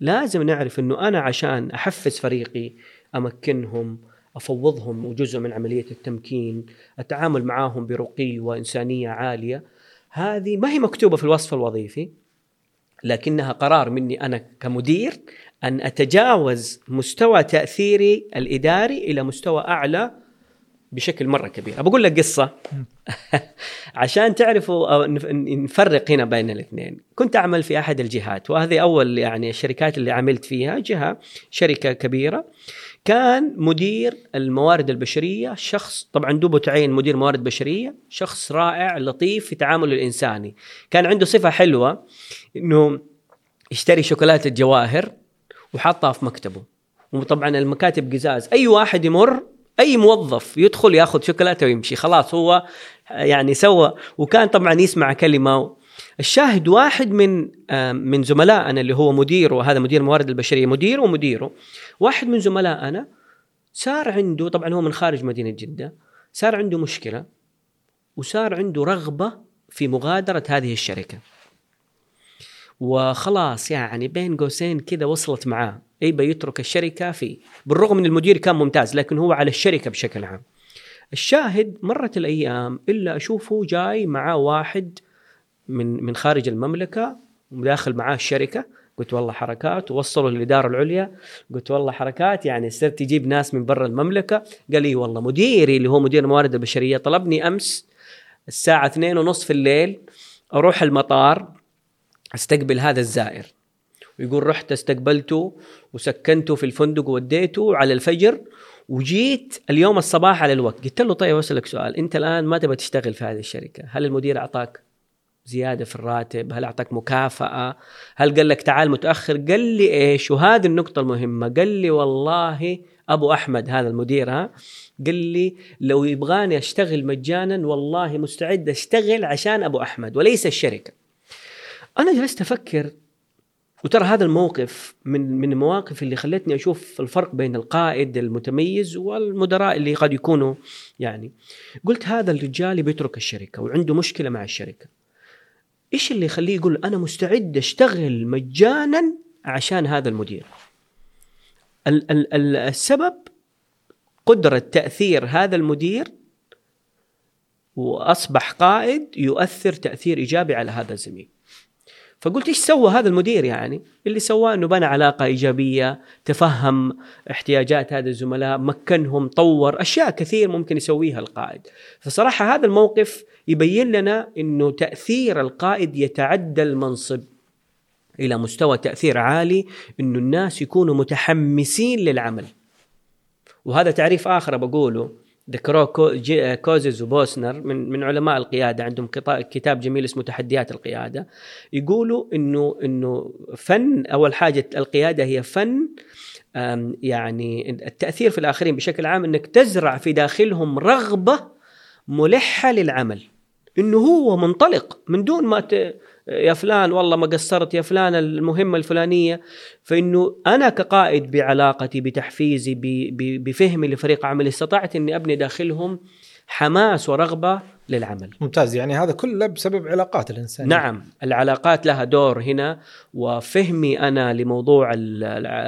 لازم نعرف إنه أنا عشان أحفز فريقي أمكنهم أفوضهم وجزء من عملية التمكين التعامل معهم برقي وإنسانية عالية. هذه ما هي مكتوبة في الوصف الوظيفي لكنها قرار مني أنا كمدير أن أتجاوز مستوى تأثيري الإداري إلى مستوى أعلى بشكل مرة كبير. بقول لك قصة. <laughs> عشان تعرفوا نفرق هنا بين الاثنين. كنت أعمل في أحد الجهات وهذه أول يعني الشركات اللي عملت فيها جهة شركة كبيرة. كان مدير الموارد البشرية شخص طبعا دوبه تعين مدير موارد بشرية شخص رائع لطيف في تعامله الإنساني. كان عنده صفة حلوة إنه يشتري شوكولاتة جواهر وحطها في مكتبه. وطبعا المكاتب قزاز. أي واحد يمر أي موظف يدخل ياخذ شوكولاتة ويمشي. خلاص هو يعني سوى. وكان طبعا يسمع كلمة الشاهد واحد من من زملائنا اللي هو مديره هذا مدير الموارد البشرية مدير ومديره. واحد من زملائنا صار عنده طبعا هو من خارج مدينة جدة صار عنده مشكلة وصار عنده رغبة في مغادرة هذه الشركة. وخلاص يعني بين قوسين كذا وصلت معاه. يبى يترك الشركة في بالرغم ان المدير كان ممتاز لكن هو على الشركة بشكل عام. الشاهد مرت الأيام إلا أشوفه جاي معاه واحد من من خارج المملكة وداخل معاه الشركة. قلت والله حركات. ووصلوا للإدارة العليا. قلت والله حركات. يعني صرت يجيب ناس من برا المملكة. قال لي والله مديري اللي هو مدير الموارد البشرية طلبني أمس الساعة اثنين ونص في الليل أروح المطار أستقبل هذا الزائر. ويقول رحت استقبلته وسكنته في الفندق ووديته على الفجر. وجيت اليوم الصباح على الوقت. قلت له طيب أسألك سؤال. أنت الآن ما تبغى تشتغل في هذه الشركة. هل المدير أعطاك زيادة في الراتب؟ هل أعطاك مكافأة؟ هل قال لك تعال متأخر؟ قال لي إيش؟ وهذه النقطة المهمة. قال لي والله أبو أحمد هذا المدير ها قال لي لو يبغاني أشتغل مجانا والله مستعد أشتغل عشان أبو أحمد وليس الشركة. أنا جلست أفكر وترى هذا الموقف من من المواقف اللي خلتني أشوف الفرق بين القائد المتميز والمدراء اللي قد يكونوا يعني. قلت هذا الرجال بيترك الشركة وعنده مشكلة مع الشركة. إيش اللي يخليه يقول أنا مستعد أشتغل مجانا عشان هذا المدير؟ ال- ال- السبب قدرة تأثير هذا المدير وأصبح قائد يؤثر تأثير إيجابي على هذا الزميل. فقلت إيش سوى هذا المدير يعني؟ اللي سواه إنه بنى علاقة إيجابية، تفهم احتياجات هذا الزملاء، مكنهم، طور أشياء كثير ممكن يسويها القائد. فصراحة هذا الموقف يبين لنا إنه تأثير القائد يتعدى المنصب إلى مستوى تأثير عالي إنه الناس يكونوا متحمسين للعمل. وهذا تعريف آخر بقوله ذكروه كوزز وبوسنر من من علماء القيادة عندهم كتاب جميل اسمه تحديات القيادة. يقولوا انه إنه فن أول حاجة القيادة هي فن يعني التأثير في الآخرين بشكل عام إنك تزرع في داخلهم رغبة ملحة للعمل. إنه هو منطلق من دون ما يا فلان والله ما قصرت يا فلان المهمة الفلانية. فإنه أنا كقائد بعلاقتي بتحفيزي بفهمي لفريق عملي استطعت أني أبني داخلهم حماس ورغبة للعمل. ممتاز. يعني هذا كله بسبب علاقات الإنسان. نعم. العلاقات لها دور هنا وفهمي أنا لموضوع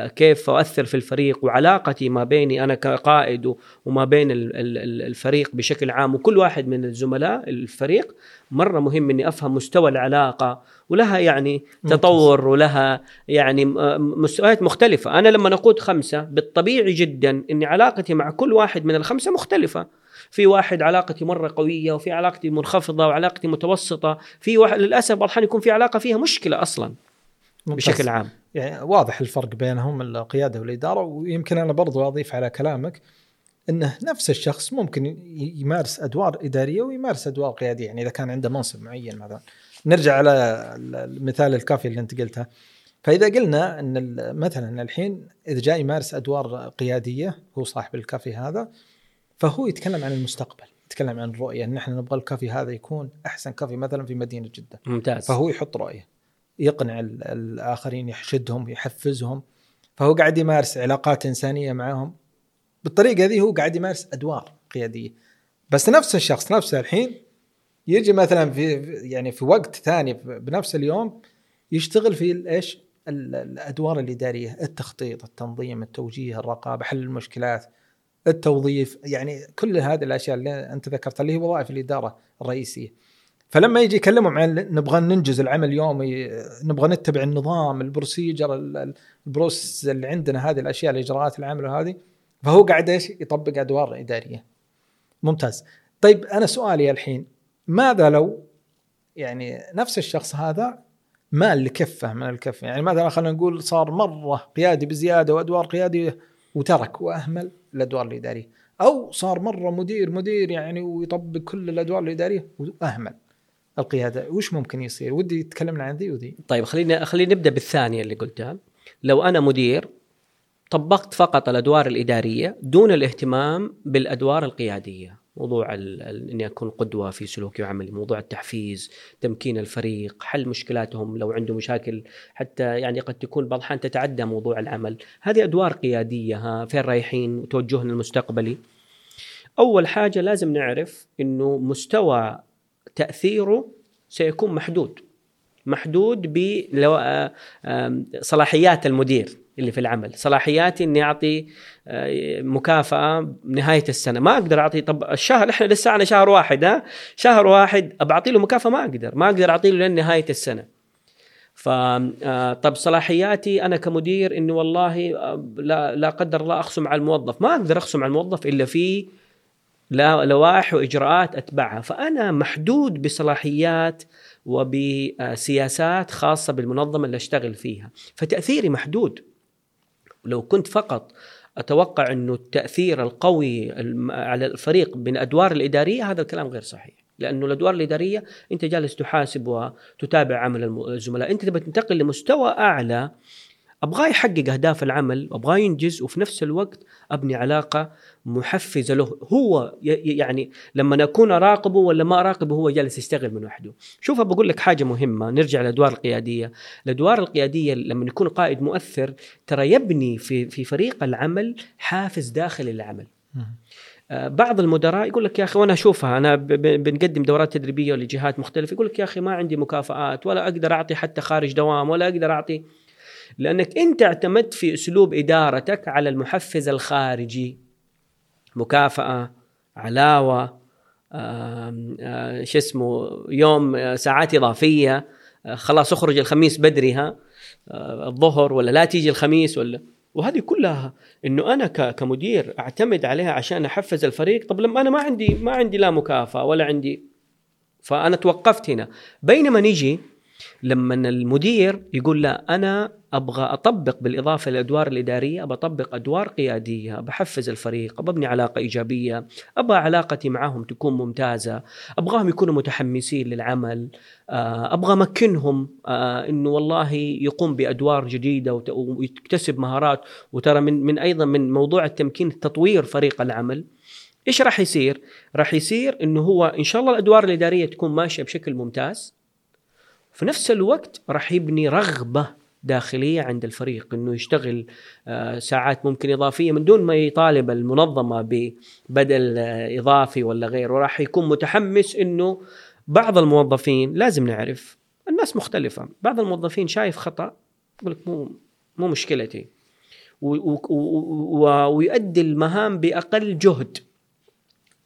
كيف أؤثر في الفريق وعلاقتي ما بيني أنا كقائد وما بين ال- ال- ال- الفريق بشكل عام وكل واحد من الزملاء الفريق مرة مهم إني أفهم مستوى العلاقة ولها يعني ممتاز. تطور ولها يعني مستويات مختلفة. أنا لما نقود خمسة بالطبيعي جدا إني علاقتي مع كل واحد من الخمسة مختلفة. في واحد علاقتي مرة قوية وفي علاقتي منخفضة وعلاقتي متوسطة. في واحد للأسف بعض الأحيان يكون في علاقة فيها مشكلة أصلا ممتاز. بشكل عام. يعني واضح الفرق بينهم القيادة والإدارة. ويمكن أنا برضو أضيف على كلامك انه نفس الشخص ممكن يمارس أدوار إدارية ويمارس أدوار قيادية. يعني إذا كان عنده منصب معين مثلا. نرجع على ال- المثال الكافي اللي أنت قلته. فإذا قلنا إن مثلا الحين إذا جاء يمارس أدوار قيادية هو صاحب الكافي هذا فهو يتكلم عن المستقبل يتكلم عن الرؤيه إن إحنا نبغى الكافي هذا يكون أحسن كافي مثلا في مدينة جدة. ممتاز. فهو يحط رؤية يقنع ال- الآخرين يحشدهم يحفزهم. فهو قاعد يمارس علاقات إنسانية معهم بالطريقة هذه هو قاعد يمارس أدوار قيادية. بس نفس الشخص نفسه الحين يجي مثلا في يعني في وقت ثاني بنفس اليوم يشتغل في إيش؟ ال- الأدوار الإدارية التخطيط التنظيم التوجيه الرقابة حل المشكلات. التوظيف يعني كل هذه الأشياء اللي أنت ذكرتها اللي هي وظائف الإدارة الرئيسية. فلما يجي يكلمهم عن نبغى ننجز العمل اليومي نبغى نتبع النظام ال procedure ال- ال- ال process اللي عندنا هذه الأشياء الإجراءات العمل هذه فهو قاعد إيش؟ يطبق أدوار إدارية. ممتاز. طيب أنا سؤالي الحين ماذا لو يعني نفس الشخص هذا مال لكفة من الكفة يعني مثلا خلينا نقول صار مرة قيادي بزيادة وأدوار قيادية وترك وأهمل الأدوار الاداريه أو صار مرة مدير مدير يعني ويطبق كل الأدوار الاداريه وأهمل القيادة. وش ممكن يصير؟ ودي تكلمنا عن ذي وذي. طيب خلينا خلينا نبدأ بالثانية اللي قلتها. لو أنا مدير طبقت فقط الأدوار الإدارية دون الاهتمام بالأدوار القيادية. موضوع إني أكون قدوة في سلوكي وعملي موضوع التحفيز تمكين الفريق حل مشكلاتهم لو عنده مشاكل حتى يعني قد تكون بعض الأحيان تتعدى موضوع العمل. هذه أدوار قيادية ها فين رايحين؟ وتوجهنا المستقبلي. أول حاجة لازم نعرف إنه مستوى تأثيره سيكون محدود. محدود بصلاحيات المدير. اللي في العمل. صلاحياتي إني أعطي آه، مكافأة نهاية السنة. ما أقدر أعطي طب الشهر إحنا لسه على شهر واحد ها؟ شهر واحد ابى اعطي له مكافأة ما أقدر. ما أقدر أعطي له لين نهاية السنة. ف آه، طب صلاحياتي أنا كمدير انه والله آه، لا لا قدر الله أخصم على الموظف. ما أقدر أخصم على الموظف إلا في لوائح وإجراءات أتبعها. فأنا محدود بصلاحيات وبسياسات خاصة بالمنظمة اللي أشتغل فيها. فتأثيري محدود. لو كنت فقط أتوقع أنه التأثير القوي على الفريق بالادوار الإدارية هذا الكلام غير صحيح. لأنه الأدوار الإدارية أنت جالس تحاسب وتتابع عمل الزملاء. أنت تبغى تنتقل لمستوى أعلى ابغاه يحقق أهداف العمل وابغاه ينجز وفي نفس الوقت أبني علاقة محفزة له. هو يعني لما أكون أراقبه ولا ما أراقبه هو جالس يشتغل من وحده. شوف بقول لك حاجة مهمة. نرجع للادوار القيادية. الأدوار القيادية لما يكون قائد مؤثر ترى يبني في في فريق العمل حافز داخلي للعمل آه، بعض المدراء يقول لك يا أخي وأنا أشوفها أنا بنقدم دورات تدريبية لجهات مختلفة يقول لك يا أخي ما عندي مكافآت ولا أقدر أعطي حتى خارج دوام ولا أقدر أعطي لأنك انت اعتمدت في أسلوب إدارتك على المحفز الخارجي آم، آه، شو اسمه يوم آه، ساعات إضافية آه، خلاص أخرج الخميس بدري ها آه، الظهر ولا لا تيجي الخميس ولا وهذه كلها إنه أنا كمدير أعتمد عليها عشان أحفز الفريق. طب لما أنا ما عندي ما عندي لا مكافأة ولا عندي فأنا توقفت هنا. بينما نيجي لما المدير يقول لا أنا أبغى أطبق بالإضافة للادوار الإدارية أبغى أطبق أدوار قيادية بحفز الفريق أبغى أبني علاقة إيجابية أبغى علاقتي معهم تكون ممتازة أبغاهم يكونوا متحمسين للعمل آه، أبغى أمكنهم آه، إنه والله يقوم بأدوار جديدة ويكتسب مهارات وترى من من أيضا من موضوع التمكين تطوير فريق العمل إيش راح يصير؟ راح يصير إنه هو إن شاء الله الأدوار الإدارية تكون ماشية بشكل ممتاز في نفس الوقت راح يبني رغبة داخلية عند الفريق إنه يشتغل آه، ساعات ممكن إضافية من دون ما يطالب المنظمة ببدل آه، إضافي ولا غيره. راح يكون متحمس إنه بعض الموظفين لازم نعرف الناس مختلفة بعض الموظفين شايف خطأ يقول لك مو مو مشكلتي. ويؤدي المهام بأقل جهد.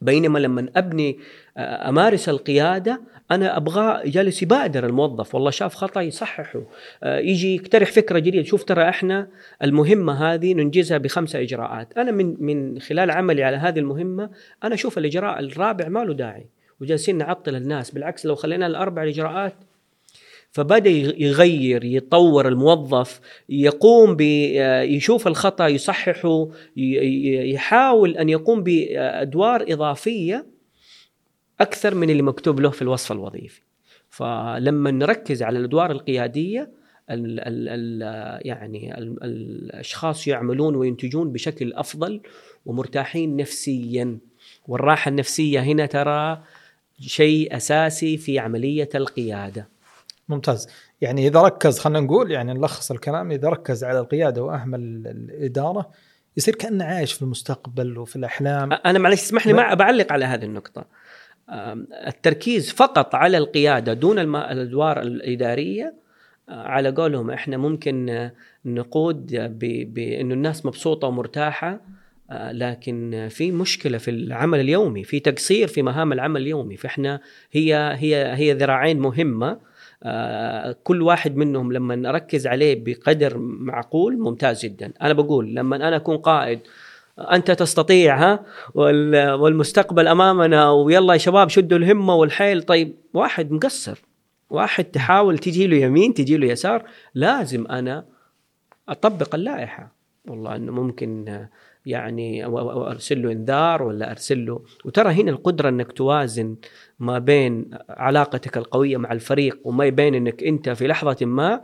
بينما لما أبني آه، أمارس القيادة أنا أبغى جالس يبادر الموظف والله شاف خطا يصححه آه، يجي يقترح فكرة جديدة. شوف ترى إحنا المهمة هذه ننجزها بخمسة إجراءات. أنا من من خلال عملي على هذه المهمة أنا أشوف الإجراء الرابع ما له داعي وجالسين نعطل الناس. بالعكس لو خلينا الأربع الاجراءات فبدأ يغير يطور الموظف يقوم يشوف الخطأ يصححه يحاول أن يقوم بأدوار إضافية أكثر من اللي مكتوب له في الوصف الوظيفي. فلما نركز على الأدوار القيادية ال ال ال يعني ال الأشخاص يعملون وينتجون بشكل أفضل ومرتاحين نفسيا. والراحة النفسية هنا ترى شيء أساسي في عملية القيادة. ممتاز. يعني إذا ركز خلينا نقول يعني نلخص الكلام إذا ركز على القيادة وأهمل الإدارة يصير كأنه عايش في المستقبل وفي الأحلام. أنا معلش اسمح لي ما بعلق على هذه النقطة. التركيز فقط على القيادة دون الأدوار الإدارية على قولهم إحنا ممكن نقود بانه الناس مبسوطة ومرتاحة لكن في مشكلة في العمل اليومي في تقصير في مهام العمل اليومي فإحنا هي هي هي ذراعين مهمة آه، كل واحد منهم لما نركز عليه بقدر معقول ممتاز جدا. أنا بقول لما أنا أكون قائد أنت تستطيع ها؟ والمستقبل أمامنا ويلا يا شباب شدوا الهمة والحيل. طيب واحد مقصر. واحد تحاول تجي له يمين تجي له يسار. لازم أنا أطبق اللائحة. والله إنه ممكن يعني أرسل له إنذار ولا أرسل له. وترى هنا القدرة إنك توازن ما بين علاقتك القوية مع الفريق وما بين إنك أنت في لحظة ما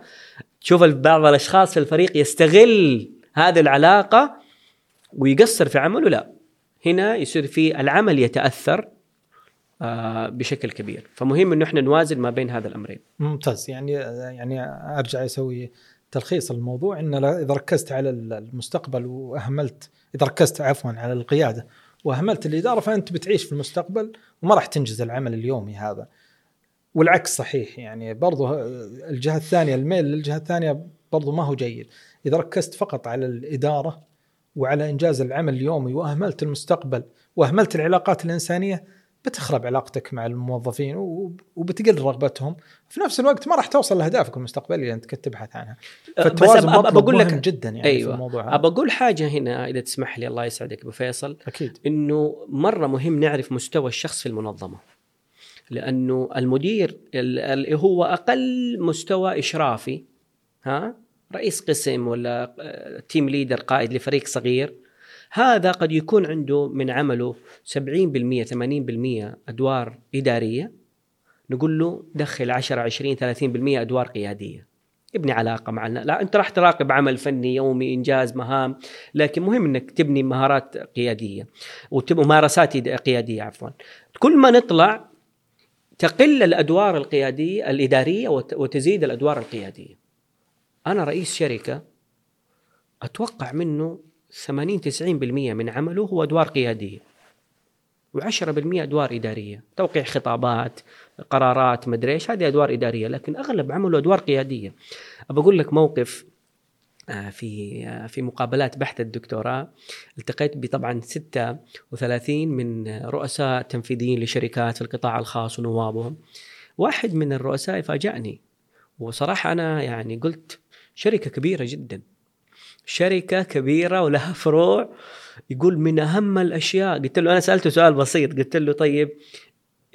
تشوف بعض الأشخاص في الفريق يستغل هذه العلاقة ويقصر في عمله لا. هنا يصير في العمل يتأثر آه، بشكل كبير. فمهم إنه إحنا نوازن ما بين هذا الأمرين. ممتاز. يعني يعني أرجع أسوي تلخيص الموضوع. إن إذا ركزت على المستقبل وأهملت إذا ركزت عفوا على القيادة وأهملت الإدارة فأنت بتعيش في المستقبل وما راح تنجز العمل اليومي هذا. والعكس صحيح. يعني برضو الجهة الثانية الميل للجهة الثانية برضو ما هو جيد. إذا ركزت فقط على الإدارة وعلى إنجاز العمل اليومي وأهملت المستقبل وأهملت العلاقات الإنسانية بتخرب علاقتك مع الموظفين وبتقل رغبتهم. في نفس الوقت ما راح توصل لأهدافك المستقبلية اللي أنت كنت تبحث عنها. أه، فالتوازن بس بقول لك جدا يعني أيوة. في الموضوع هذا. بقول حاجة هنا إذا تسمح لي الله يسعدك أبو فيصل. أكيد. إنه مرة مهم نعرف مستوى الشخص في المنظمة. لأنه المدير اللي هو أقل مستوى إشرافي ها؟ رئيس قسم ولا تيم ليدر قائد لفريق صغير هذا قد يكون عنده من عمله 70% 80% أدوار إدارية. نقول له دخل 10 20 30% أدوار قيادية. ابني علاقة مع الناس لا أنت راح تراقب عمل فني يومي إنجاز مهام لكن مهم إنك تبني مهارات قيادية وممارسات قيادية عفوا. كل ما نطلع تقل الأدوار القيادية الإدارية وتزيد الأدوار القيادية. أنا رئيس شركة أتوقع منه 80 90% من عمله هو أدوار قيادية و10% أدوار إدارية توقيع خطابات قرارات مدري إيش هذه أدوار إدارية لكن أغلب عمله أدوار قيادية. بقول لك موقف آه، في آه، في مقابلات بحث الدكتوراه التقيت بطبعا 36 من رؤساء تنفيذيين لشركات في القطاع الخاص ونوابهم. واحد من الرؤساء فاجأني وصراحة أنا يعني قلت شركة كبيرة جدا شركة كبيرة ولها فروع يقول من أهم الأشياء قلت له أنا سألته سؤال بسيط قلت له طيب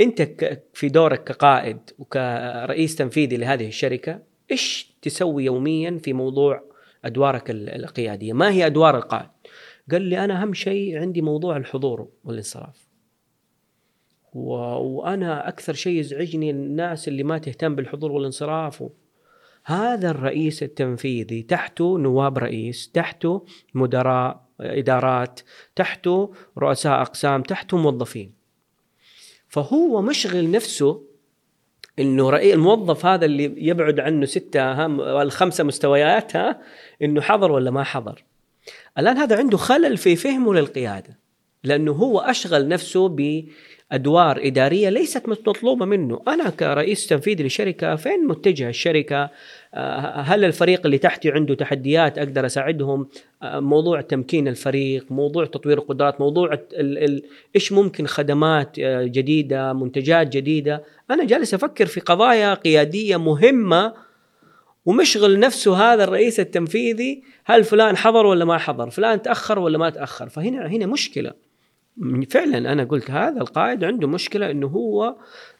أنت في دورك كقائد وكرئيس تنفيذي لهذه الشركة إيش تسوي يوميا في موضوع أدوارك القيادية؟ ما هي أدوار القائد؟ قال لي أنا أهم شيء عندي موضوع الحضور والانصراف. و... وأنا أكثر شيء يزعجني الناس اللي ما تهتم بالحضور والانصراف و... هذا الرئيس التنفيذي تحته نواب رئيس تحته مدراء إدارات تحته رؤساء أقسام تحته موظفين. فهو مشغل نفسه إنه رأي الموظف هذا اللي يبعد عنه ستة ها الخمسة مستويات ها إنه حضر ولا ما حضر. الآن هذا عنده خلل في فهمه للقيادة لأنه هو أشغل نفسه بادوار إدارية ليست مطلوبة منه. أنا كرئيس تنفيذي لشركة فين متجه الشركة؟ آه، هل الفريق اللي تحتي عنده تحديات أقدر أساعدهم؟ آه، موضوع تمكين الفريق موضوع تطوير القدرات موضوع إيش ممكن خدمات آه، جديدة منتجات جديدة. أنا جالس أفكر في قضايا قيادية مهمة ومشغل نفسه هذا الرئيس التنفيذي هل فلان حضر ولا ما حضر؟ فلان تأخر ولا ما تأخر؟ فهنا هنا مشكلة. فعلا أنا قلت هذا القائد عنده مشكلة إنه هو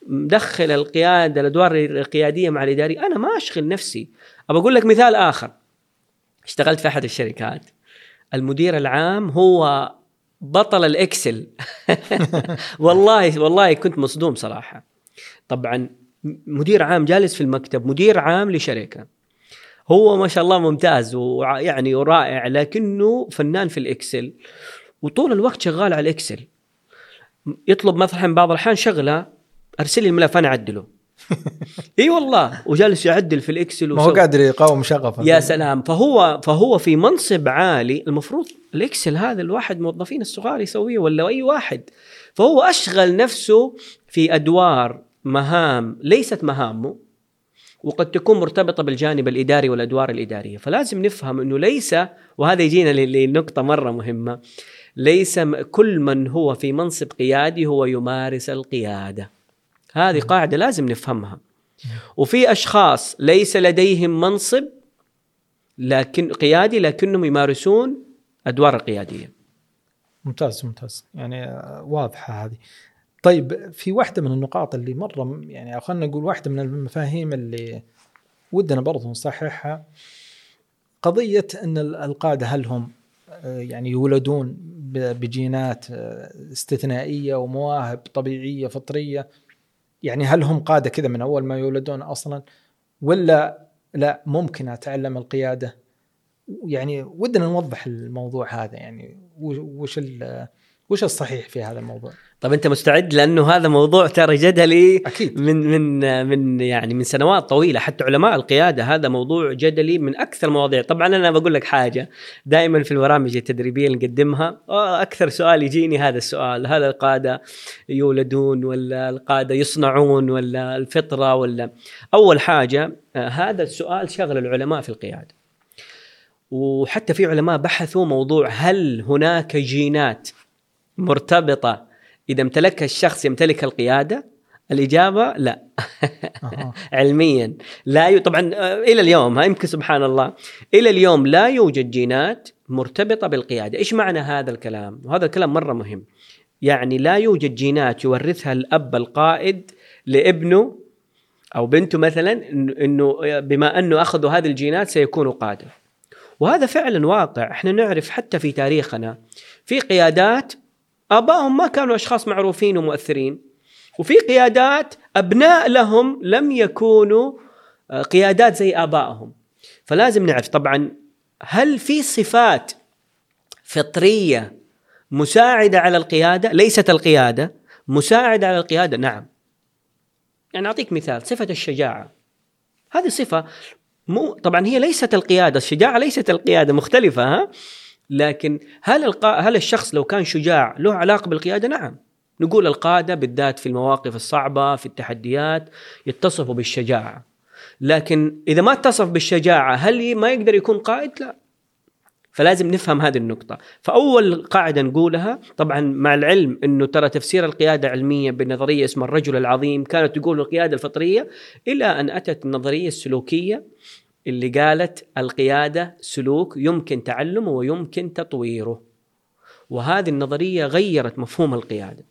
مدخل القيادة الأدوار القيادية مع الاداري أنا ما أشغل نفسي. أبى أقول لك مثال آخر. اشتغلت في أحد الشركات. المدير العام هو بطل الإكسل. <laughs> والله والله كنت مصدوم صراحة. طبعا مدير عام جالس في المكتب مدير عام لشركة. هو ما شاء الله ممتاز ويعني ورائع لكنه فنان في الإكسل. وطول الوقت شغال على الاكسل يطلب مثلا بعض الأحيان شغلة أرسل لي الملف أنا أعدله. <laughs> إي والله وجالس يعدل في الإكسل ما هو قادر يقاوم شغفه. يا سلام. فهو فهو في منصب عالي المفروض الإكسل هذا الواحد موظفين الصغار يسويه ولا أي واحد. فهو أشغل نفسه في أدوار مهام ليست مهامه وقد تكون مرتبطة بالجانب الإداري والأدوار الإدارية. فلازم نفهم أنه ليس وهذا يجينا لنقطة مرة مهمة ليس كل من هو في منصب قيادي هو يمارس القيادة. هذه قاعدة لازم نفهمها. وفي أشخاص ليس لديهم منصب لكن قيادي لكنهم يمارسون أدوار القيادية. ممتاز ممتاز. يعني واضحة هذه. طيب في واحدة من النقاط اللي مرة يعني خلينا نقول واحدة من المفاهيم اللي ودنا برضو نصححها قضية أن القادة هل هم آه، يعني يولدون بجينات آه، استثنائية ومواهب طبيعية فطرية. يعني هل هم قادة كذا من أول ما يولدون أصلا؟ ولا لا ممكن أتعلم القيادة؟ يعني ودنا نوضح الموضوع هذا يعني وش وش الصحيح في هذا الموضوع؟ طب انت مستعد؟ لأنه هذا موضوع ترى جدلي أكيد. من من من يعني من سنوات طويلة. حتى علماء القيادة هذا موضوع جدلي من أكثر المواضيع. طبعا أنا بقول لك حاجة. دائما في البرامج التدريبية اللي نقدمها أكثر سؤال يجيني هذا السؤال. هل القادة يولدون ولا القادة يصنعون ولا الفطرة ولا؟ أول حاجة آه، هذا السؤال شغل العلماء في القيادة. وحتى في علماء بحثوا موضوع هل هناك جينات مرتبطة إذا امتلكها الشخص يمتلك القيادة الإجابة لا. <laughs> علميا. لا ي... طبعا آه، إلى اليوم يمكن سبحان الله. إلى اليوم لا يوجد جينات مرتبطة بالقيادة. إيش معنى هذا الكلام؟ وهذا الكلام مرة مهم. يعني لا يوجد جينات يورثها الأب القائد لابنه أو بنته مثلا إنه بما أنه أخذوا هذه الجينات سيكونوا قاده وهذا فعلا واقع. إحنا نعرف حتى في تاريخنا في قيادات آبائهم ما كانوا أشخاص معروفين ومؤثرين. وفي قيادات أبناء لهم لم يكونوا آه، قيادات زي آبائهم. فلازم نعرف طبعا هل في صفات فطرية مساعدة على القيادة؟ ليست القيادة. مساعدة على القيادة؟ نعم. يعني أعطيك مثال صفة الشجاعة. هذه صفة مو طبعا هي ليست القيادة الشجاعة ليست القيادة مختلفة ها؟ لكن هل القا... هل الشخص لو كان شجاع له علاقة بالقيادة؟ نعم. نقول القادة بالذات في المواقف الصعبة في التحديات يتصفوا بالشجاعة. لكن إذا ما اتصف بالشجاعة هل ما يقدر يكون قائد؟ لا. فلازم نفهم هذه النقطة فأول قاعدة نقولها طبعا مع العلم أنه ترى تفسير القيادة علمية بنظرية اسمها الرجل العظيم كانت تقول القيادة الفطرية إلى أن أتت النظرية السلوكية اللي قالت القيادة سلوك يمكن تعلمه ويمكن تطويره. وهذه النظرية غيرت مفهوم القيادة.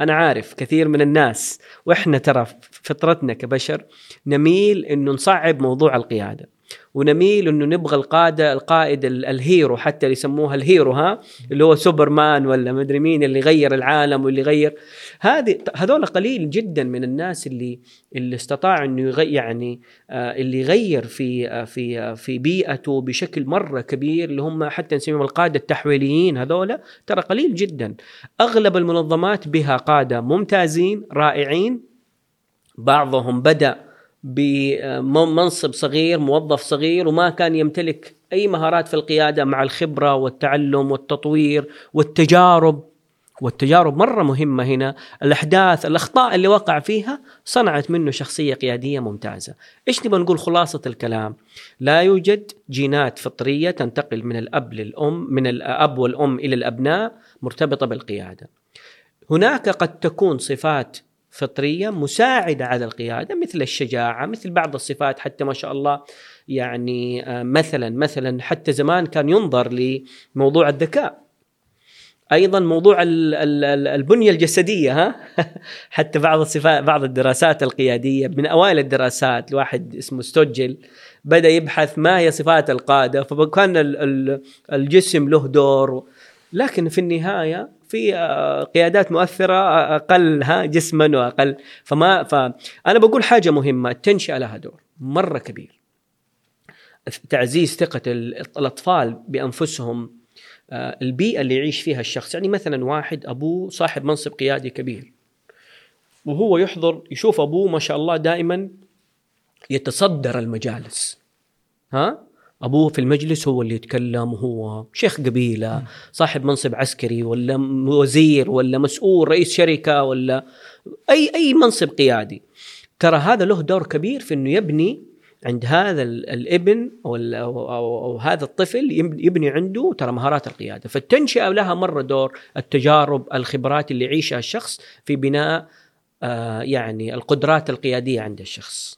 أنا عارف كثير من الناس وإحنا ترى فطرتنا كبشر نميل أنه نصعب موضوع القيادة. ونميل إنه نبغى القاده القائد ال hero حتى اللي يسموها ال hero ها؟ اللي هو سوبرمان ولا مدري مين اللي غير العالم واللي غير هذه هذول قليل جدا من الناس اللي اللي استطاع إنه يعني آه اللي يغير في آه في آه في بيئته بشكل مرة كبير اللي هم حتى نسميهم القادة التحويليين هذول ترى قليل جدا. أغلب المنظمات بها قادة ممتازين رائعين. بعضهم بدأ بمنصب صغير موظف صغير وما كان يمتلك أي مهارات في القيادة مع الخبرة والتعلم والتطوير والتجارب. والتجارب مرة مهمة هنا. الأحداث الأخطاء اللي وقع فيها صنعت منه شخصية قيادية ممتازة. إيش نبغى نقول خلاصة الكلام؟ لا يوجد جينات فطرية تنتقل من الأب للأم من الأب والأم إلى الأبناء مرتبطة بالقيادة. هناك قد تكون صفات فطرية مساعدة على القيادة مثل الشجاعة مثل بعض الصفات حتى ما شاء الله يعني آه، مثلا مثلا حتى زمان كان ينظر لموضوع الذكاء. أيضا موضوع البنية الجسدية ها؟ <laughs> حتى بعض الصفات بعض الدراسات القيادية من أوائل الدراسات الواحد اسمه ستوجل بدأ يبحث ما هي صفات القادة فكان الجسم له دور. لكن في النهاية في آه، قيادات مؤثرة آه، أقل ها جسما وأقل. فما فانا بقول حاجة مهمة التنشئة لها دور مرة كبير. تعزيز ثقة الأطفال بأنفسهم آه، البيئة اللي يعيش فيها الشخص. يعني مثلا واحد أبوه صاحب منصب قيادي كبير. وهو يحضر يشوف أبوه ما شاء الله دائما يتصدر المجالس. ها؟ أبوه في المجلس هو اللي يتكلم وهو شيخ قبيلة صاحب منصب عسكري ولا وزير ولا مسؤول رئيس شركة ولا أي أي منصب قيادي. ترى هذا له دور كبير في إنه يبني عند هذا الابن أو, أو, أو, أو هذا الطفل يبني عنده ترى مهارات القيادة. فالتنشئة لها مرة دور التجارب الخبرات اللي يعيشها الشخص في بناء آه يعني القدرات القيادية عند الشخص.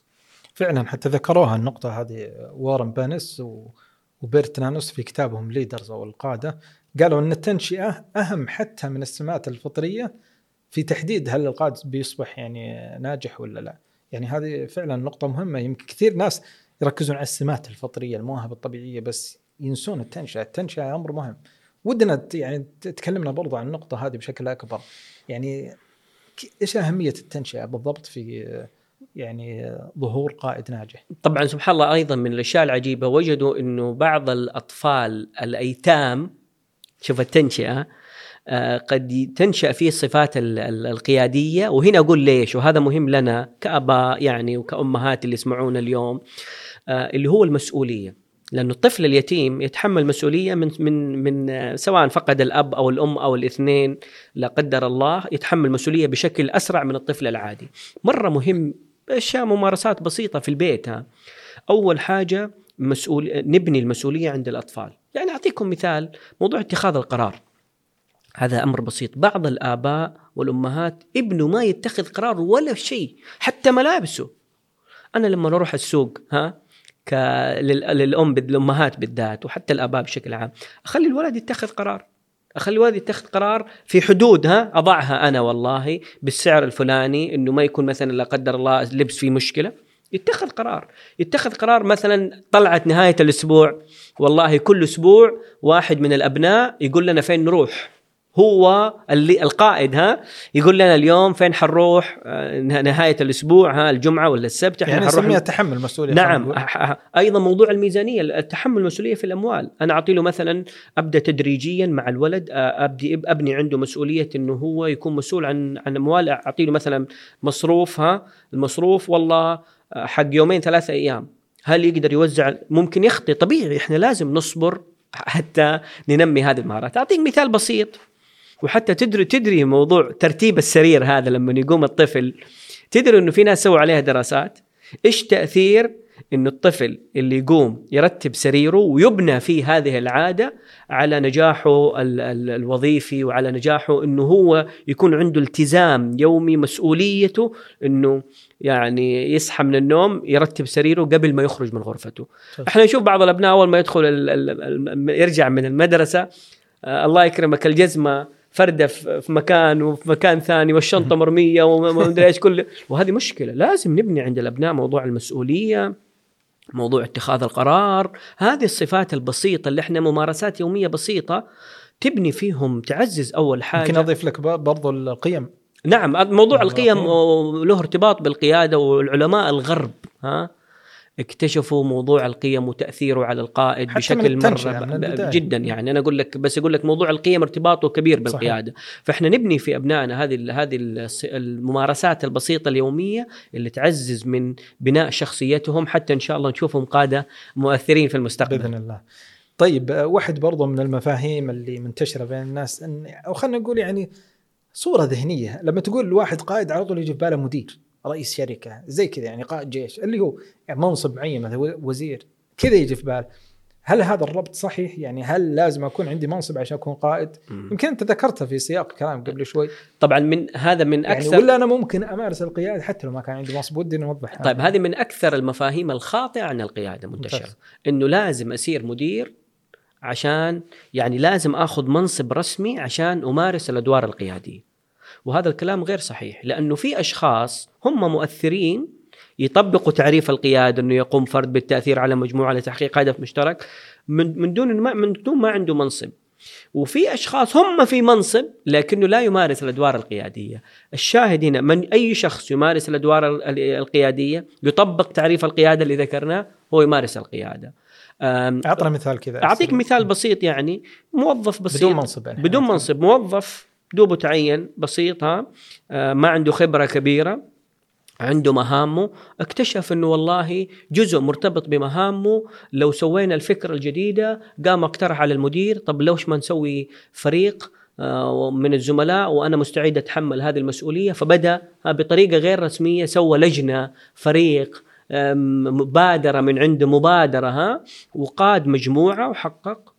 فعلا حتى ذكروها النقطة هذه وارن بينيس وبيرت نانوس في كتابهم Leaders أو القادة قالوا أن التنشئة أهم حتى من السمات الفطرية في تحديد هل القائد بيصبح يعني ناجح ولا لا يعني هذه فعلا نقطة مهمة يمكن كثير ناس يركزون على السمات الفطرية المواهب الطبيعية بس ينسون التنشئة، التنشئة أمر مهم. ودنا يعني تكلمنا برضو عن النقطة هذه بشكل أكبر. يعني إيش أهمية التنشئة بالضبط في يعني ظهور قائد ناجح. طبعا سبحان الله أيضا من الأشياء العجيبة وجدوا إنه بعض الأطفال الأيتام شوف التنشئة آه، قد تنشأ فيه الصفات القيادية. وهنا أقول ليش وهذا مهم لنا كأباء يعني وكأمهات اللي يسمعونا اليوم آه، اللي هو المسؤولية. لأنه الطفل اليتيم يتحمل مسؤولية من من من آه، سواء فقد الأب أو الأم أو الاثنين لا قدر الله يتحمل مسؤولية بشكل أسرع من الطفل العادي. مرة مهم أشياء ممارسات بسيطة في البيت ها. أول حاجة مسؤول نبني المسؤولية عند الأطفال. يعني أعطيكم مثال موضوع اتخاذ القرار. هذا أمر بسيط. بعض الآباء والأمهات ابنه ما يتخذ قرار ولا شيء حتى ملابسه. أنا لما أروح السوق ها. للأم للامهات بالذات وحتى الآباء بشكل عام أخلي الولد يتخذ قرار. أخلي الولد يتخذ قرار في حدود ها أضعها أنا والله بالسعر الفلاني إنه ما يكون مثلا لا قدر الله لبس فيه مشكلة. يتخذ قرار. يتخذ قرار مثلا طلعت نهاية الأسبوع. والله كل أسبوع واحد من الأبناء يقول لنا فين نروح. هو اللي القائد ها؟ يقول لنا اليوم فين حنروح آه، نهاية الأسبوع ها؟ الجمعة ولا السبت يعني نحروح تحمل مسؤولية نعم. أيضا موضوع الميزانية التحمل مسؤولية في الأموال. أنا أعطي له مثلا أبدأ تدريجيا مع الولد آه، أبدي أبني عنده مسؤولية إنه هو يكون مسؤول عن عن أموال. أعطي له مثلا مصروف ها؟ المصروف والله آه، حق يومين ثلاثة أيام. هل يقدر يوزع؟ ممكن يخطي طبيعي إحنا لازم نصبر حتى ننمي هذه المهارات. أعطيك مثال بسيط. وحتى تدري تدري موضوع ترتيب السرير هذا لما يقوم الطفل. تدري إنه في ناس سووا عليها دراسات؟ إيش تأثير إنه الطفل اللي يقوم يرتب سريره ويبنى فيه هذه العادة على نجاحه ال- ال- الوظيفي وعلى نجاحه إنه هو يكون عنده التزام يومي مسؤوليته إنه يعني يصحى من النوم يرتب سريره قبل ما يخرج من غرفته. إحنا نشوف بعض الأبناء أول ما يدخل ال- ال- يرجع من المدرسة آه الله يكرمك الجزمة فرده في مكان وفي مكان ثاني والشنطة مرمية وما أدري إيش <laughs> كل وهذه مشكلة. لازم نبني عند الأبناء موضوع المسؤولية موضوع اتخاذ القرار. هذه الصفات البسيطة اللي إحنا ممارسات يومية بسيطة تبني فيهم تعزز أول حاجة. يمكن أضيف لك برضو القيم. نعم موضوع القيم له ارتباط بالقيادة والعلماء الغرب ها؟ اكتشفوا موضوع القيم وتأثيره على القائد بشكل مرة. جدا. يعني أنا أقول لك بس أقول لك موضوع القيم ارتباطه كبير بالقيادة. فإحنا نبني في أبنائنا هذه هذه الممارسات البسيطة اليومية اللي تعزز من بناء شخصيتهم حتى إن شاء الله نشوفهم قادة مؤثرين في المستقبل. بإذن الله. طيب واحد برضو من المفاهيم اللي منتشرة بين الناس ان أو خلينا نقول يعني صورة ذهنية. لما تقول الواحد قائد على طول يجي في باله مدير. رئيس شركة زي كذا يعني قائد جيش اللي هو يعني منصب معين مثلا وزير كذا يجي في باله هل هذا الربط صحيح؟ يعني هل لازم أكون عندي منصب عشان أكون قائد؟ مم. يمكن أنت ذكرتها في سياق كلام قبل شوي طبعا من هذا من يعني أكثر ولا أنا ممكن أمارس القيادة حتى لو ما كان عندي منصب ودي نوضح طيب هذه من أكثر المفاهيم الخاطئة عن القيادة منتشرة. إنه لازم اصير مدير عشان يعني لازم آخذ منصب رسمي عشان أمارس الأدوار القيادية وهذا الكلام غير صحيح لأنه في أشخاص هم مؤثرين يطبقوا تعريف القيادة إنه يقوم فرد بالتأثير على مجموعة لتحقيق هدف مشترك من من دون ما من دون ما عنده منصب. وفي أشخاص هم في منصب لكنه لا يمارس الأدوار القيادية. الشاهد هنا من أي شخص يمارس الأدوار ال- القيادية يطبق تعريف القيادة اللي ذكرناه هو يمارس القيادة. أعطنا مثال كذا أعطيك مثال بسيط يعني موظف بسيط. بدون منصب يعني. بدون منصب موظف دوبه تعين بسيط ها؟ آه، ما عنده خبرة كبيرة عنده مهامه. اكتشف إنه والله جزء مرتبط بمهامه. لو سوينا الفكرة الجديدة قام اقترح على المدير طب ليش ما نسوي فريق آه، من الزملاء؟ وأنا مستعد أتحمل هذه المسؤولية. فبدأ بطريقة غير رسمية سوى لجنة فريق مبادرة من عنده مبادرة ها؟ وقاد مجموعة وحقق.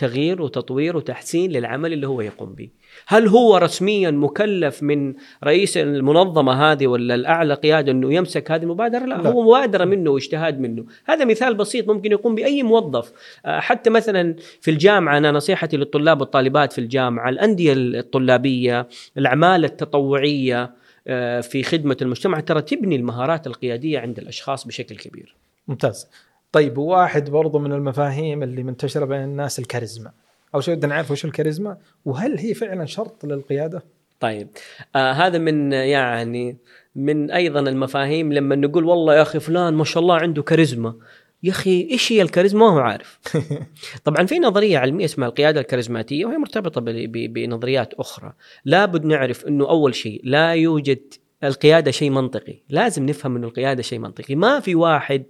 تغيير وتطوير وتحسين للعمل اللي هو يقوم به. هل هو رسميا مكلف من رئيس المنظمة هذه ولا الأعلى قيادة أنه يمسك هذه المبادرة؟ لا, لا. هو مبادرة منه واجتهاد منه. هذا مثال بسيط ممكن يقوم بأي موظف. آه، حتى مثلا في الجامعة أنا نصيحتي للطلاب والطالبات في الجامعة الأندية الطلابية الأعمال التطوعية آه، في خدمة المجتمع ترى تبني المهارات القيادية عند الأشخاص بشكل كبير. ممتاز. طيب واحد برضو من المفاهيم اللي منتشرة بين الناس الكاريزما. أو شيء بدنا نعرف وش الكاريزما وهل هي فعلا شرط للقيادة؟ طيب آه هذا من يعني من أيضا المفاهيم لما نقول والله يا أخي فلان ما شاء الله عنده كاريزما. يا أخي إيش هي الكاريزما؟ ما هو عارف. <laughs> طبعا في نظرية علمية اسمها القيادة الكاريزماتية وهي مرتبطة بنظريات أخرى. لابد نعرف إنه أول شيء لا يوجد القيادة شيء منطقي. لازم نفهم أنه القيادة شيء منطقي. ما في واحد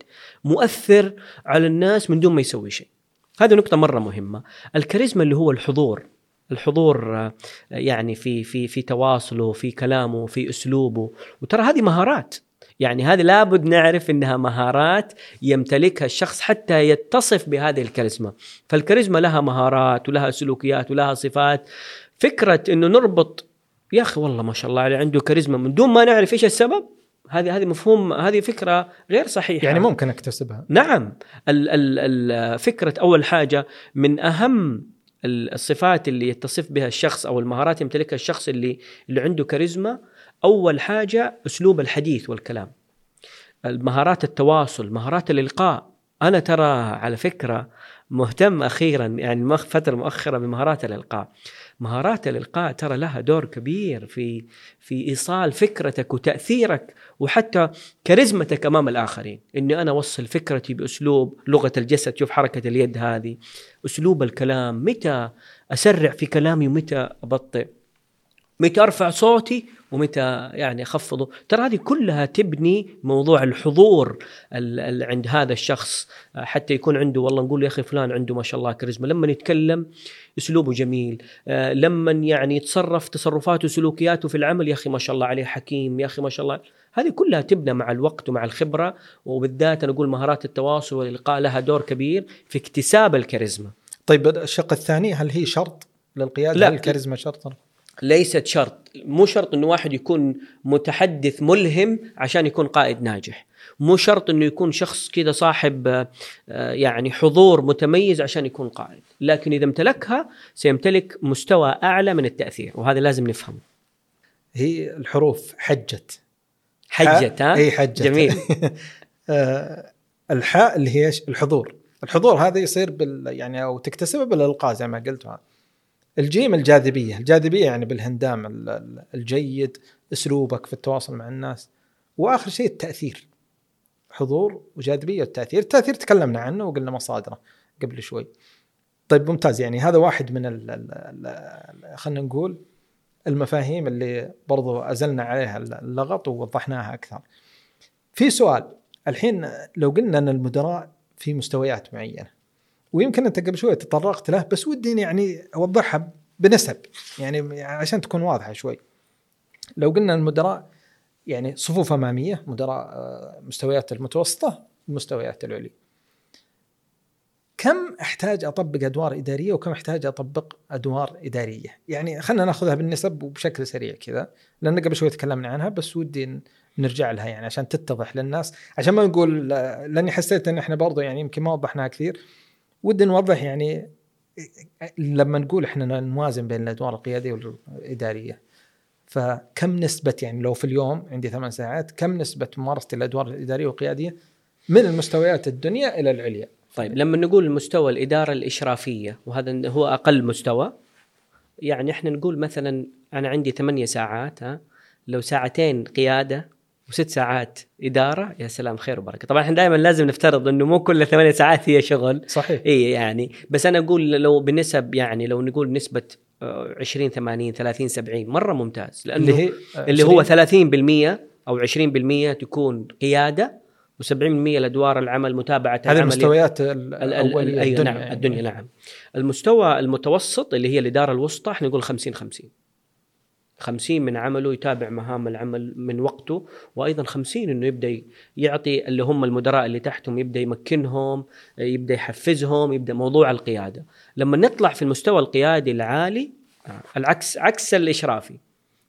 مؤثر على الناس من دون ما يسوي شيء. هذه نقطة مرة مهمة. الكاريزما اللي هو الحضور. الحضور آه، يعني في في في تواصله في كلامه في أسلوبه. وترى هذه مهارات. يعني هذه لابد نعرف إنها مهارات يمتلكها الشخص حتى يتصف بهذه الكاريزما. فالكاريزما لها مهارات ولها سلوكيات ولها صفات. فكرة إنه نربط يا أخي والله ما شاء الله عليه عنده كاريزما من دون ما نعرف إيش السبب هذه هذه مفهوم هذه فكرة غير صحيحة. يعني ممكن أكتسبها. نعم ال- ال- ال- فكرة أول حاجة من ال- الصفات اللي يتصف بها الشخص أو المهارات يمتلكها الشخص اللي اللي عنده كاريزما أول حاجة أسلوب الحديث والكلام. المهارات التواصل مهارات الإلقاء. أنا ترى على فكرة مهتم أخيرا يعني مؤخ- فترة مؤخرة بمهارات الإلقاء. مهارات الإلقاء ترى لها دور كبير في في إيصال فكرتك وتأثيرك وحتى كاريزمتك أمام الآخرين. إني أنا أوصل فكرتي بأسلوب لغة الجسد. شوف حركة اليد هذه أسلوب الكلام متى أسرع في كلامي ومتى أبطئ. متى أرفع صوتي ومتى يعني أخفضه ترى هذه كلها تبني موضوع الحضور ال- ال- عند هذا الشخص حتى يكون عنده والله نقول يا أخي فلان عنده ما شاء الله كاريزما لما يتكلم أسلوبه جميل آه، لما يعني يتصرف تصرفاته وسلوكياته في العمل يا أخي ما شاء الله عليه حكيم يا أخي ما شاء الله هذه كلها تبنى مع الوقت ومع الخبرة وبالذات أنا أقول مهارات التواصل والإلقاء لها دور كبير في اكتساب الكاريزما طيب الشق الثاني هل هي شرط للقيادة؟ لا. هل الكاريزما شرط؟ ليست شرط مو شرط إنه واحد يكون متحدث ملهم عشان يكون قائد ناجح. مو شرط إنه يكون شخص كذا صاحب آه، يعني حضور متميز عشان يكون قائد. لكن إذا امتلكها سيمتلك مستوى أعلى من التأثير وهذا لازم نفهمه. هي الحروف حجت. حجت ها؟ إي حجت. جميل. <laughs> آه، الحاء اللي هي؟ الحضور. الحضور هذا يصير بال يعني أو تكتسبه بالألقاء زي ما قلت. الجيم الجاذبية. الجاذبية يعني بالهندام ال- ال- الجيد أسلوبك في التواصل مع الناس. وآخر شيء التأثير. حضور وجاذبية والتأثير، التأثير تكلمنا عنه وقلنا مصادره قبل شوي. طيب ممتاز. يعني هذا واحد من خلينا نقول المفاهيم اللي برضو أزلنا عليها اللغط ووضحناها أكثر. في سؤال. الحين لو قلنا أن المدراء في مستويات معينة ويمكن أنت قبل شوي تطرقت له بس ودي يعني أوضحها بنسب يعني عشان تكون واضحة شوي. لو قلنا المدراء يعني صفوف أمامية مدراء آه، مستويات المتوسطة المستويات العليا. كم أحتاج أطبق أدوار إدارية وكم أحتاج أطبق أدوار إدارية؟ يعني خلينا ناخذها بالنسب وبشكل سريع كذا لأن قبل شوي تكلمنا عنها بس ودي نرجع لها يعني عشان تتضح للناس عشان ما نقول لأني حسيت إن إحنا برضو يعني يمكن ما وضحناها كثير ودي نوضح يعني لما نقول إحنا نوازن بين الأدوار القيادية والإدارية فكم نسبة يعني لو في اليوم عندي ثمان ساعات كم نسبة ممارسة الأدوار الإدارية والقيادية من المستويات الدنيا إلى العليا؟ طيب لما نقول مستوى الإدارة الإشرافية وهذا هو أقل مستوى يعني إحنا نقول مثلا أنا عندي ثمانية ساعات ها لو ساعتين قيادة وست ساعات إدارة يا سلام خير وبركة. طبعا إحنا دائما لازم نفترض إنه مو كل ثمانية ساعات هي شغل. صحيح. إي يعني. بس أنا أقول لو بنسب يعني لو نقول نسبة 20 80 30 70 مرة ممتاز. لأنه اللي هي اللي هو 30% أو 20% تكون قيادة و70% الادوار العمل متابعة هذه المستويات ال- ال- الأولية الدنيا نعم يعني. الدنيا نعم. المستوى المتوسط اللي هي الإدارة الوسطى إحنا نقول 50 50 50 من عمله يتابع مهام العمل من وقته وأيضا 50 إنه يبدأ يعطي اللي هم المدراء اللي تحتهم يبدأ يمكنهم يبدأ يحفزهم يبدأ موضوع القيادة. لما نطلع في المستوى القيادي العالي آه، العكس عكس الإشرافي.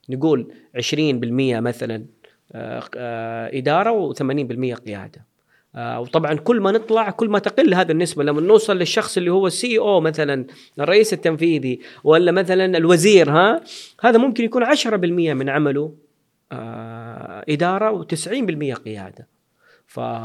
نقول 20% مثلا آه، آه، إدارة و80% قيادة. وطبعا كل ما نطلع كل ما تقل هذه النسبة. لما نوصل للشخص اللي هو السي أو مثلا الرئيس التنفيذي ولا مثلا الوزير ها هذا ممكن يكون 10% من عمله آه، إدارة و90% قيادة.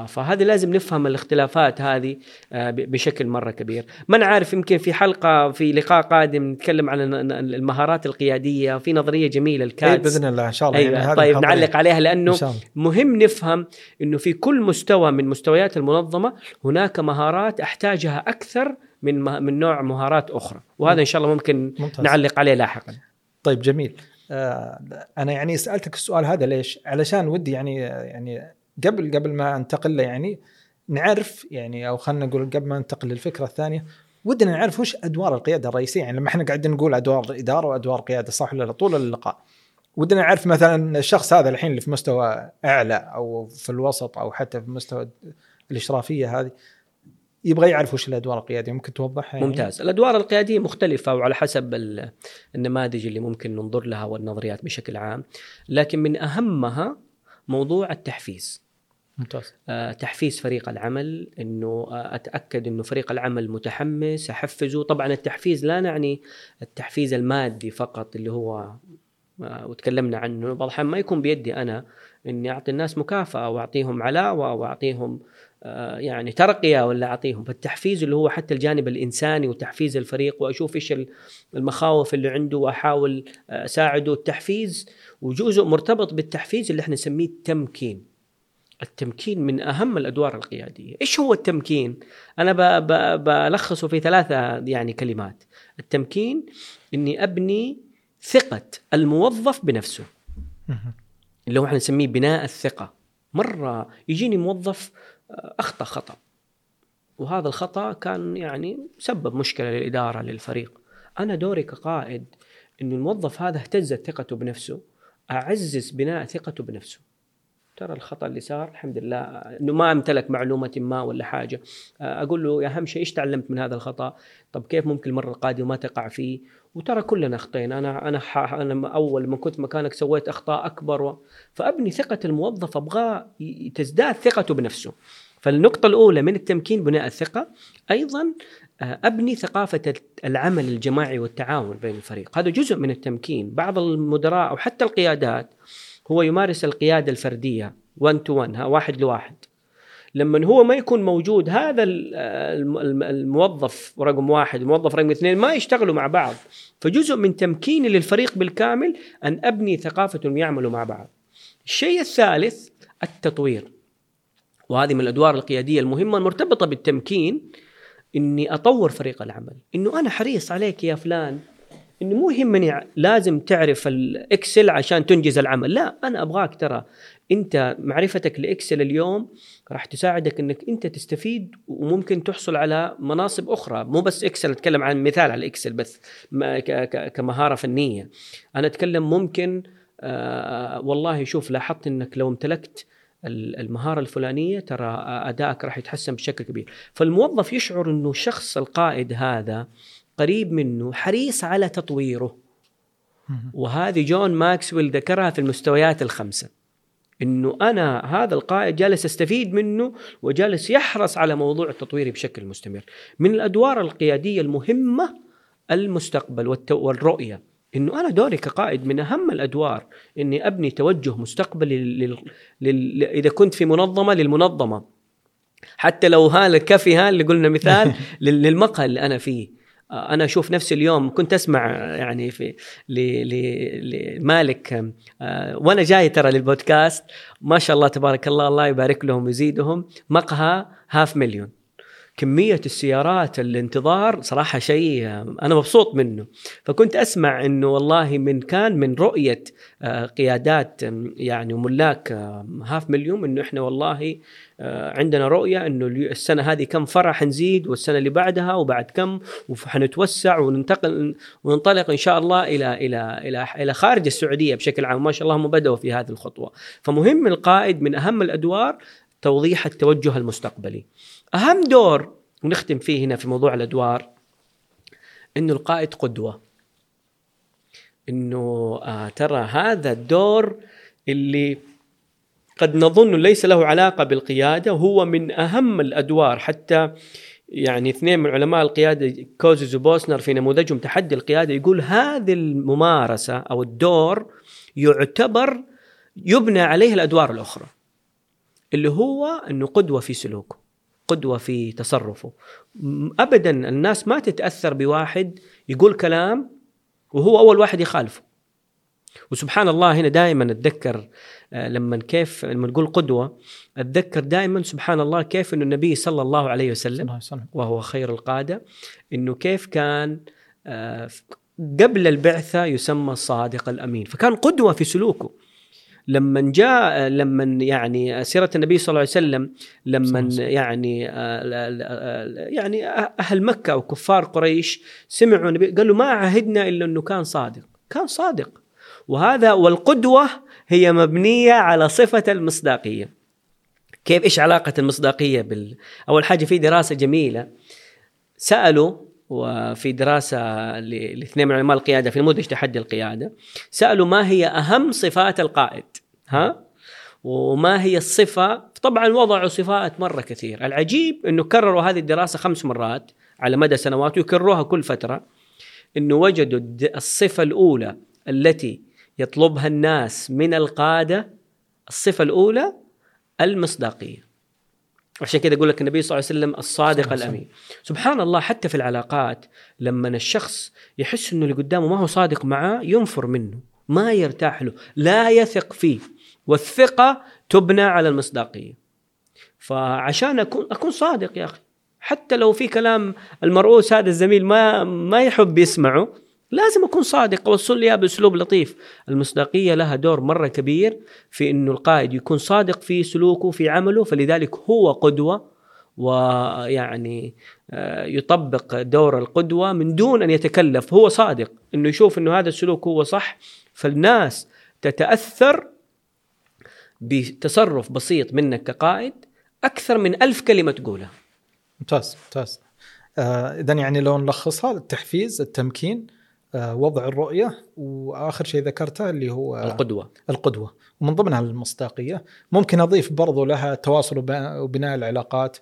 فهذه لازم نفهم الاختلافات هذه آه، بشكل مرة كبير. ما أنا عارف يمكن في حلقة في لقاء قادم نتكلم عن ال- ال- المهارات القيادية في نظرية جميلة إيه الكادز بإذن الله إن شاء الله. يعني أيوه هذه طيب. نعلق عليها إن لأنه مهم نفهم إنه في كل مستوى من مستويات المنظمة هناك مهارات أحتاجها أكثر من من نوع مهارات أخرى. وهذا إن شاء الله ممكن ممتاز. نعلق عليه لاحقا. طيب جميل. آه أنا يعني سألتك السؤال هذا ليش؟ علشان ودي يعني يعني قبل قبل ما انتقل له يعني نعرف يعني أو خلينا نقول قبل ما ننتقل للفكرة الثانية ودنا نعرف وش أدوار القيادة الرئيسية. يعني لما إحنا قاعدين نقول أدوار اداره وأدوار قيادة صح ولا لا؟ طول اللقاء. ودنا نعرف مثلا الشخص هذا الحين اللي في مستوى أعلى أو في الوسط أو حتى في مستوى الإشرافية هذه يبغى يعرف وش الأدوار القيادية. ممكن توضحها يعني؟ ممتاز. الأدوار القيادية مختلفة وعلى حسب ال- النماذج اللي ممكن ننظر لها والنظريات بشكل عام. لكن من أهمها موضوع التحفيز. ممتاز. آه، تحفيز فريق العمل إنه آه، أتأكد إنه فريق العمل متحمس أحفزه. طبعا التحفيز لا نعني التحفيز المادي فقط اللي هو آه، وتكلمنا عنه. بعض الأحيان ما يكون بيدي أنا إني أعطي الناس مكافأة واعطيهم علاوة واعطيهم يعني ترقية ولا أعطيهم. فالتحفيز اللي هو حتى الجانب الإنساني وتحفيز الفريق وأشوف إيش المخاوف اللي عنده وأحاول أساعده. التحفيز وجزء مرتبط بالتحفيز اللي إحنا نسميه التمكين. التمكين من أهم الأدوار القيادية، إيش هو التمكين؟ أنا بلخصه في ثلاثة يعني كلمات، التمكين إني أبني ثقة الموظف بنفسه،. اللي هو إحنا نسميه بناء الثقة، مرة يجيني موظف آه، أخطأ خطأ وهذا الخطأ كان يعني سبب مشكلة للإدارة للفريق، أنا دوري كقائد إنه الموظف هذا اهتزت ثقته بنفسه، أعزز بناء ثقته بنفسه. ترى الخطأ اللي صار الحمد لله إنه ما امتلك معلومة ما ولا حاجة. أقول له أهم شيء إيش تعلمت من هذا الخطأ؟ طب كيف ممكن المرة القادمة ما تقع فيه؟ وترى كلنا أخطينا. أنا أنا أنا أول ما كنت مكانك سويت أخطاء أكبر و... فأبني ثقة الموظف أبغاه تزداد ثقته بنفسه. فالنقطة الأولى من التمكين بناء الثقة أيضا آه، أبني ثقافة العمل الجماعي والتعاون بين الفريق. هذا جزء من التمكين. بعض المدراء أو حتى القيادات هو يمارس القيادة الفردية 1 تو 1 واحد لواحد. لما هو ما يكون موجود هذا ال- الم- الم- الموظف رقم واحد الموظف رقم اثنين ما يشتغلوا مع بعض. فجزء من تمكيني للفريق بالكامل أن أبني ثقافة يعملوا مع بعض. الشيء الثالث التطوير. وهذه من الأدوار القيادية المهمة المرتبطة بالتمكين إني أطور فريق العمل. إنه أنا حريص عليك يا فلان. انه مو يهمني لازم تعرف الاكسل عشان تنجز العمل. لا أنا أبغاك ترى أنت معرفتك لاكسل اليوم راح تساعدك إنك أنت تستفيد وممكن تحصل على مناصب أخرى. مو بس اكسل أتكلم عن مثال على الاكسل بس كمهارة فنية. أنا أتكلم ممكن آه والله شوف لاحظت إنك لو امتلكت المهارة الفلانية ترى أدائك راح يتحسن بشكل كبير. فالموظف يشعر إنه الشخص القائد هذا قريب منه حريص على تطويره. وهذه جون ماكسويل ذكرها في المستويات الخمسة إنه أنا هذا القائد جالس أستفيد منه وجالس يحرص على موضوع التطوير بشكل مستمر. من الأدوار القيادية المهمة المستقبل والرؤية. إنه أنا دوري كقائد من أهم الأدوار إني أبني توجه مستقبلي لل... لل... إذا كنت في منظمة للمنظمة. حتى لو ها الكفي ها اللي قلنا مثال <laughs> للمقهى اللي أنا فيه. أنا أشوف نفسي اليوم كنت أسمع يعني في لمالك آه، وأنا جاي ترى للبودكاست. ما شاء الله تبارك الله الله يبارك لهم ويزيدهم. مقهى هاف مليون كمية السيارات الانتظار صراحة شيء أنا مبسوط منه. فكنت أسمع أنه والله من كان من رؤية آه، قيادات يعني وملاك هاف مليون أنه إحنا والله آه، عندنا رؤية أنه السنة هذه كم فرع حنزيد والسنة اللي بعدها وبعد كم وحنتوسع وننتقل وننطلق إن شاء الله إلى إلى إلى إلى خارج السعودية بشكل عام. ما شاء الله هم بدأوا في هذه الخطوة. فمهم القائد من أهم الأدوار توضيح التوجه المستقبلي. أهم دور ونختم فيه هنا في موضوع الأدوار إنه القائد قدوة. إنه آه ترى هذا الدور اللي قد نظن ليس له علاقة بالقيادة وهو من أهم الأدوار. حتى يعني اثنين من علماء القيادة كوزيز وبوسنر في نموذجهم تحدي القيادة يقول هذه الممارسة أو الدور يعتبر يبنى عليه الأدوار الأخرى اللي هو إنه قدوة في سلوكه. قدوة في تصرفه. ابدا الناس ما تتأثر بواحد يقول كلام وهو أول واحد يخالفه. وسبحان الله هنا دائما أتذكر آه، لما كيف لما نقول قدوة أتذكر دائما سبحان الله كيف إنه النبي صلى الله عليه وسلم. وهو خير القادة إنه كيف كان آه، قبل البعثة يسمى الصادق الأمين. فكان قدوة في سلوكه. لما جاء لما يعني سيرة النبي صلى الله عليه وسلم لما يعني يعني أهل مكة وكفار قريش سمعوا النبي قالوا ما عهدنا إلا إنه كان صادق. كان صادق. وهذا والقدوة هي مبنية على صفة المصداقية. كيف إيش علاقة المصداقية بال أول حاجة في دراسة جميلة سألوا وفي دراسة لاثنين من علماء القيادة في نموذج تحدي القيادة سألوا ما هي أهم صفات القائد. ها؟ وما هي الصفة؟ طبعا وضعوا صفات مرة كثير. العجيب أنه كرروا هذه الدراسة خمس مرات على مدى سنوات ويكرروها كل فترة أنه وجدوا الصفة الأولى التي يطلبها الناس من القادة الصفة الأولى المصداقية. عشان كذا يقول لك النبي صلى الله عليه وسلم الصادق الأمين. سبحان الله حتى في العلاقات لما الشخص يحس إنه اللي قدامه ما هو صادق معاه ينفر منه ما يرتاح له لا يثق فيه. والثقة تبنى على المصداقية. فعشان اكون أكون صادق يا أخي حتى لو في كلام المرؤوس هذا الزميل ما ما يحب يسمعه لازم أكون صادق. أوصل لي بأسلوب لطيف. المصداقية لها دور مرة كبير في إنه القائد يكون صادق في سلوكه في عمله فلذلك هو قدوة ويعني آه، يطبق دور القدوة من دون أن يتكلف. هو صادق. إنه يشوف إنه هذا السلوك هو صح فالناس تتأثر بتصرف بسيط منك كقائد أكثر من ألف كلمة تقولها. ممتاز ممتاز. آه اذا يعني لو نلخصها التحفيز التمكين آه، وضع الرؤية وآخر شيء ذكرته اللي هو القدوة. القدوة. ومن ضمنها المصداقيه ممكن أضيف برضو لها التواصل وبناء العلاقات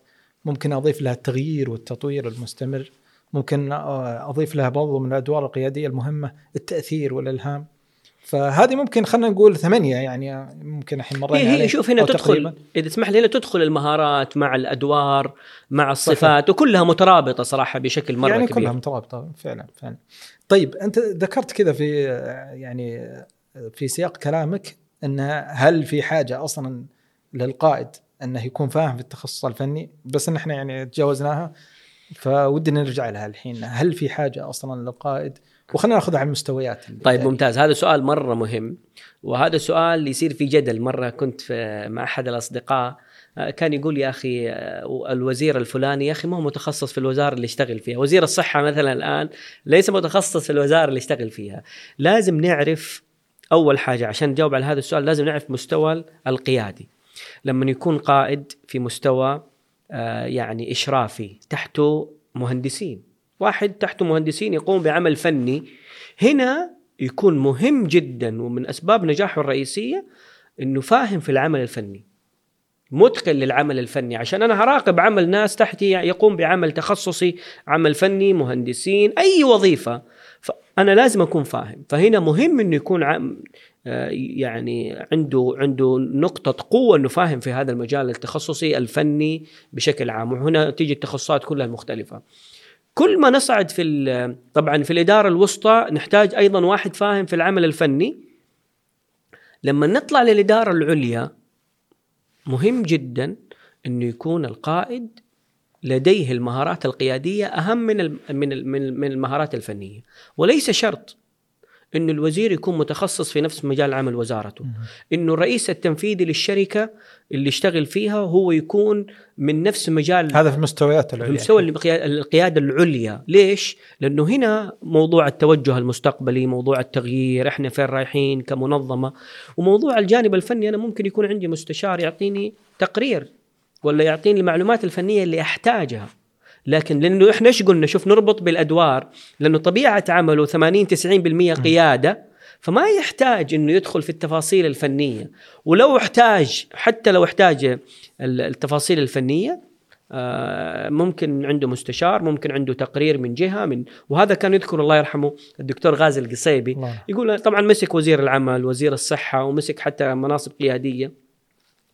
ممكن أضيف لها التغيير والتطوير المستمر ممكن آه، أضيف لها برضو من الأدوار القيادية المهمة التأثير والإلهام. فهذه ممكن خلينا نقول ثمانية يعني ممكن الحين مرة هي, هي شوف هنا تدخل تقريباً. إذا تسمح لي هنا تدخل المهارات مع الأدوار مع الصفات صحيح. وكلها مترابطة صراحة بشكل مرة يعني كبير كلها مترابطة فعلا فعلا طيب أنت ذكرت كذا في يعني في سياق كلامك أن هل في حاجة أصلا للقائد إنه يكون فاهم في التخصص الفني بس إن إحنا يعني تجاوزناها فودنا نرجع لها الحين هل في حاجة أصلا للقائد وخلينا ناخذها على المستويات طيب ممتاز. هذا سؤال مرة مهم وهذا سؤال يصير في جدل. مرة كنت في مع أحد الأصدقاء آه، كان يقول يا أخي آه، الوزير الفلاني يا أخي ما هو متخصص في الوزارة اللي يشتغل فيها، وزير الصحة مثلا الآن ليس متخصص في الوزارة اللي يشتغل فيها، لازم نعرف أول حاجة عشان نجاوب على هذا السؤال لازم نعرف مستوى القيادي. لما يكون قائد في مستوى آه، يعني إشرافي تحته مهندسين، واحد تحته مهندسين يقوم بعمل فني. هنا يكون مهم جدا ومن أسباب نجاحه الرئيسية إنه فاهم في العمل الفني متقن للعمل الفني. عشان أنا هراقب عمل ناس تحتي يقوم بعمل تخصصي عمل فني مهندسين أي وظيفة فأنا لازم أكون فاهم. فهنا مهم إنه يكون عم يعني عنده عنده نقطة قوة إنه فاهم في هذا المجال التخصصي الفني بشكل عام. وهنا تيجي التخصصات كلها المختلفة. كل ما نصعد في طبعا في الإدارة الوسطى نحتاج أيضا واحد فاهم في العمل الفني. لما نطلع للإدارة العليا مهم جدا إنه يكون القائد لديه المهارات القيادية أهم من من من المهارات الفنية وليس شرط إنه الوزير يكون متخصص في نفس مجال عمل وزارته. إنه الرئيس التنفيذي للشركة اللي يشتغل فيها هو يكون من نفس مجال هذا في المستويات العليا. مستوى القيادة العليا. ليش؟ لأنه هنا موضوع التوجه المستقبلي موضوع التغيير إحنا فين رايحين كمنظمة. وموضوع الجانب الفني أنا ممكن يكون عندي مستشار يعطيني تقرير ولا يعطيني المعلومات الفنية اللي أحتاجها. لكن لأنه إحنا إيش قلنا؟ شوف نربط بالأدوار لأنه طبيعة عمله 80 90% قيادة فما يحتاج إنه يدخل في التفاصيل الفنية. ولو احتاج حتى لو احتاج التفاصيل الفنية آه، ممكن عنده مستشار ممكن عنده تقرير من جهة من وهذا كان يذكر الله يرحمه الدكتور غازي القصيبي. يقول طبعا مسك وزير العمل وزير الصحة ومسك حتى مناصب قيادية.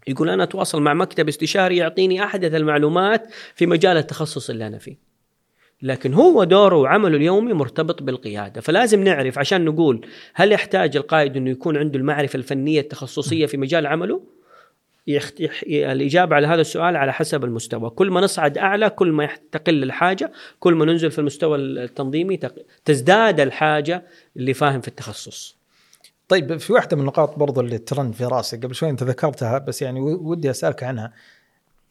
يقول أنا أتواصل مع مكتب استشاري يعطيني أحدث المعلومات في مجال التخصص اللي أنا فيه. لكن هو دوره وعمله اليومي مرتبط بالقيادة، فلازم نعرف عشان نقول هل يحتاج القائد إنه يكون عنده المعرفة الفنية التخصصية في مجال عمله؟ يخت... الإجابة على هذا السؤال على حسب المستوى، كل ما نصعد أعلى كل ما تقل الحاجة، كل ما ننزل في المستوى التنظيمي تزداد الحاجة اللي فاهم في التخصص. طيب في واحدة من النقاط برضو اللي ترن في راسي قبل شوي أنت ذكرتها بس يعني ودي أسألك عنها.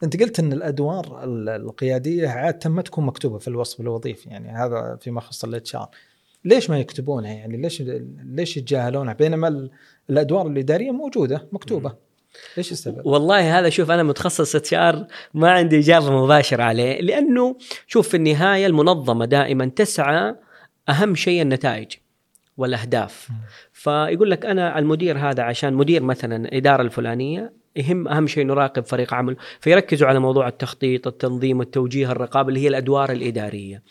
أنت قلت إن الأدوار القيادية عادة ما تكون مكتوبة في الوصف الوظيفي يعني هذا فيما يخص ال HR ليش ما يكتبونها؟ يعني ليش ليش يتجاهلونها؟ بينما الأدوار الإدارية موجودة مكتوبة. إيش السبب؟ والله هذا شوف أنا متخصص HR ما عندي إجابة مباشرة عليه لأنه شوف في النهاية المنظمة دائما تسعى أهم شيء النتائج. والأهداف. فيقول لك أنا المدير هذا عشان مدير مثلا الاداره الفلانية يهم أهم شيء نراقب فريق عمل فيركزوا على موضوع التخطيط التنظيم التوجيه الرقابة اللي هي الأدوار الإدارية.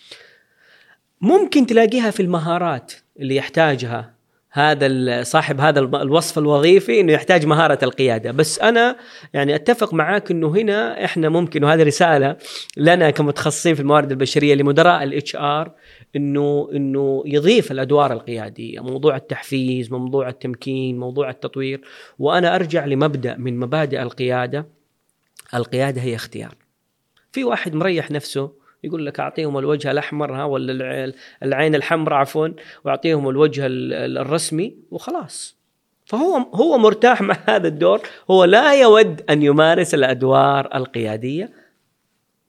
ممكن تلاقيها في المهارات اللي يحتاجها هذا صاحب هذا الوصف الوظيفي إنه يحتاج مهارة القيادة. بس أنا يعني أتفق معاك إنه هنا إحنا ممكن وهذه رسالة لنا كمتخصصين في الموارد البشرية لمدراء ال HR إنه إنه يضيف الأدوار القيادية موضوع التحفيز موضوع التمكين موضوع التطوير. وأنا أرجع لمبدأ من مبادئ القيادة. القيادة هي اختيار. في واحد مريح نفسه يقول لك أعطيهم الوجه الأحمر ها ولا العين الحمراء عفوا وأعطيهم الوجه الرسمي وخلاص. فهو هو مرتاح مع هذا الدور. هو لا يود أن يمارس الأدوار القيادية.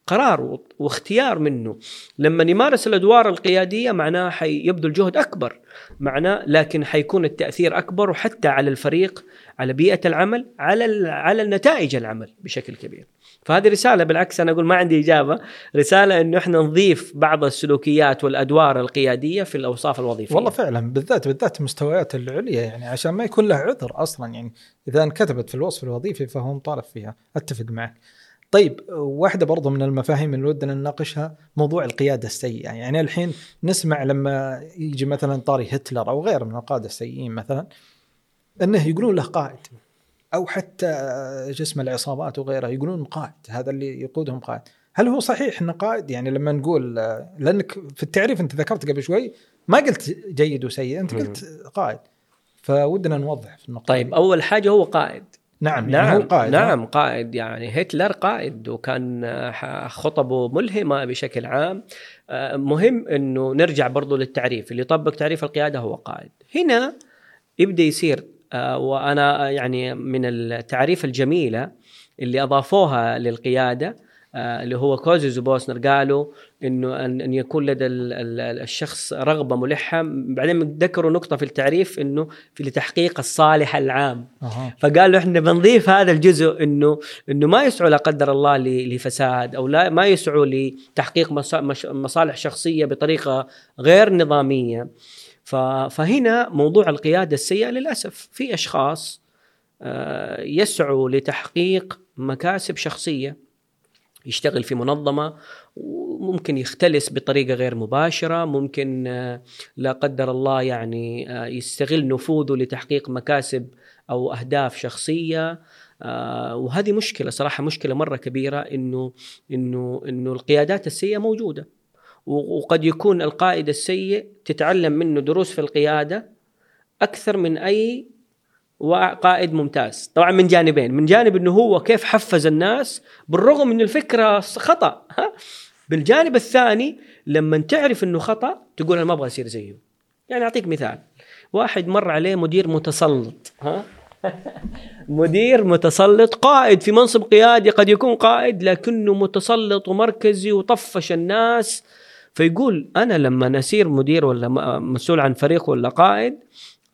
قرار واختيار منه. لما يمارس الأدوار القيادية معناه حيبذل جهد أكبر. معناه لكن حيكون التأثير أكبر وحتى على الفريق على بيئة العمل على على نتائج العمل بشكل كبير. فهذه رسالة بالعكس أنا أقول ما عندي إجابة. رسالة إنه إحنا نضيف بعض السلوكيات والأدوار القيادية في الأوصاف الوظيفية. والله فعلا بالذات بالذات المستويات العليا يعني عشان ما يكون له عذر أصلا يعني. إذا انكتبت في الوصف الوظيفي فهو مطالب فيها. أتفق معك. طيب واحدة برضو من المفاهيم اللي ودنا نناقشها موضوع القيادة السيئة. يعني الحين نسمع لما يجي مثلا طاري هتلر أو غيره من القادة السيئين مثلا إنه يقولون له قائد. أو حتى جسم العصابات وغيرها يقولون قائد هذا اللي يقودهم قائد. هل هو صحيح إنه قائد؟ يعني لما نقول لأنك في التعريف أنت ذكرت قبل شوي ما قلت جيد وسيء أنت قلت قائد. فودنا نوضح في النقطة طيب أول حاجة هو قائد. نعم يعني نعم هو قائد؟ نعم قائد. يعني هتلر قائد وكان آه، خطبه ملهمة بشكل عام. آه، مهم إنه نرجع برضو للتعريف. اللي يطبق تعريف القيادة هو قائد. هنا يبدأ يصير وأنا يعني من التعريف الجميلة اللي أضافوها للقيادة آه، اللي هو كوزيز وبوسنر قالوا إنه أن يكون لدى ال- ال- الشخص رغبة ملحة. بعدين ذكروا نقطة في التعريف إنه في لتحقيق الصالح العام. أها. فقالوا إحنا بنضيف هذا الجزء إنه إنه ما يسعوا لا قدر الله لفساد أو لا ما يسعوا لتحقيق مصالح شخصية بطريقة غير نظامية. فهنا موضوع القيادة السيئة للأسف. في أشخاص آه، يسعوا لتحقيق مكاسب شخصية يشتغل في منظمة وممكن يختلس بطريقة غير مباشرة ممكن آه، لا قدر الله يعني آه، يستغل نفوذه لتحقيق مكاسب أو أهداف شخصية. وهذه مشكلة صراحة مشكلة مرة كبيرة إنه إنه إنه القيادات السيئة موجودة. وقد يكون القائد السيء تتعلم منه دروس في القيادة أكثر من أي قائد ممتاز. طبعا من جانبين. من جانب إنه هو كيف حفز الناس بالرغم من الفكرة خطأ ها؟ بالجانب الثاني لما تعرف إنه خطأ تقول أنا ما أبغى أصير زيه. يعني أعطيك مثال. واحد مر عليه مدير متسلط ها؟ <laughs> مدير متسلط قائد في منصب قيادي قد يكون قائد لكنه متسلط ومركزي وطفش الناس. فيقول أنا لما اصير مدير ولا مسؤول عن فريق ولا قائد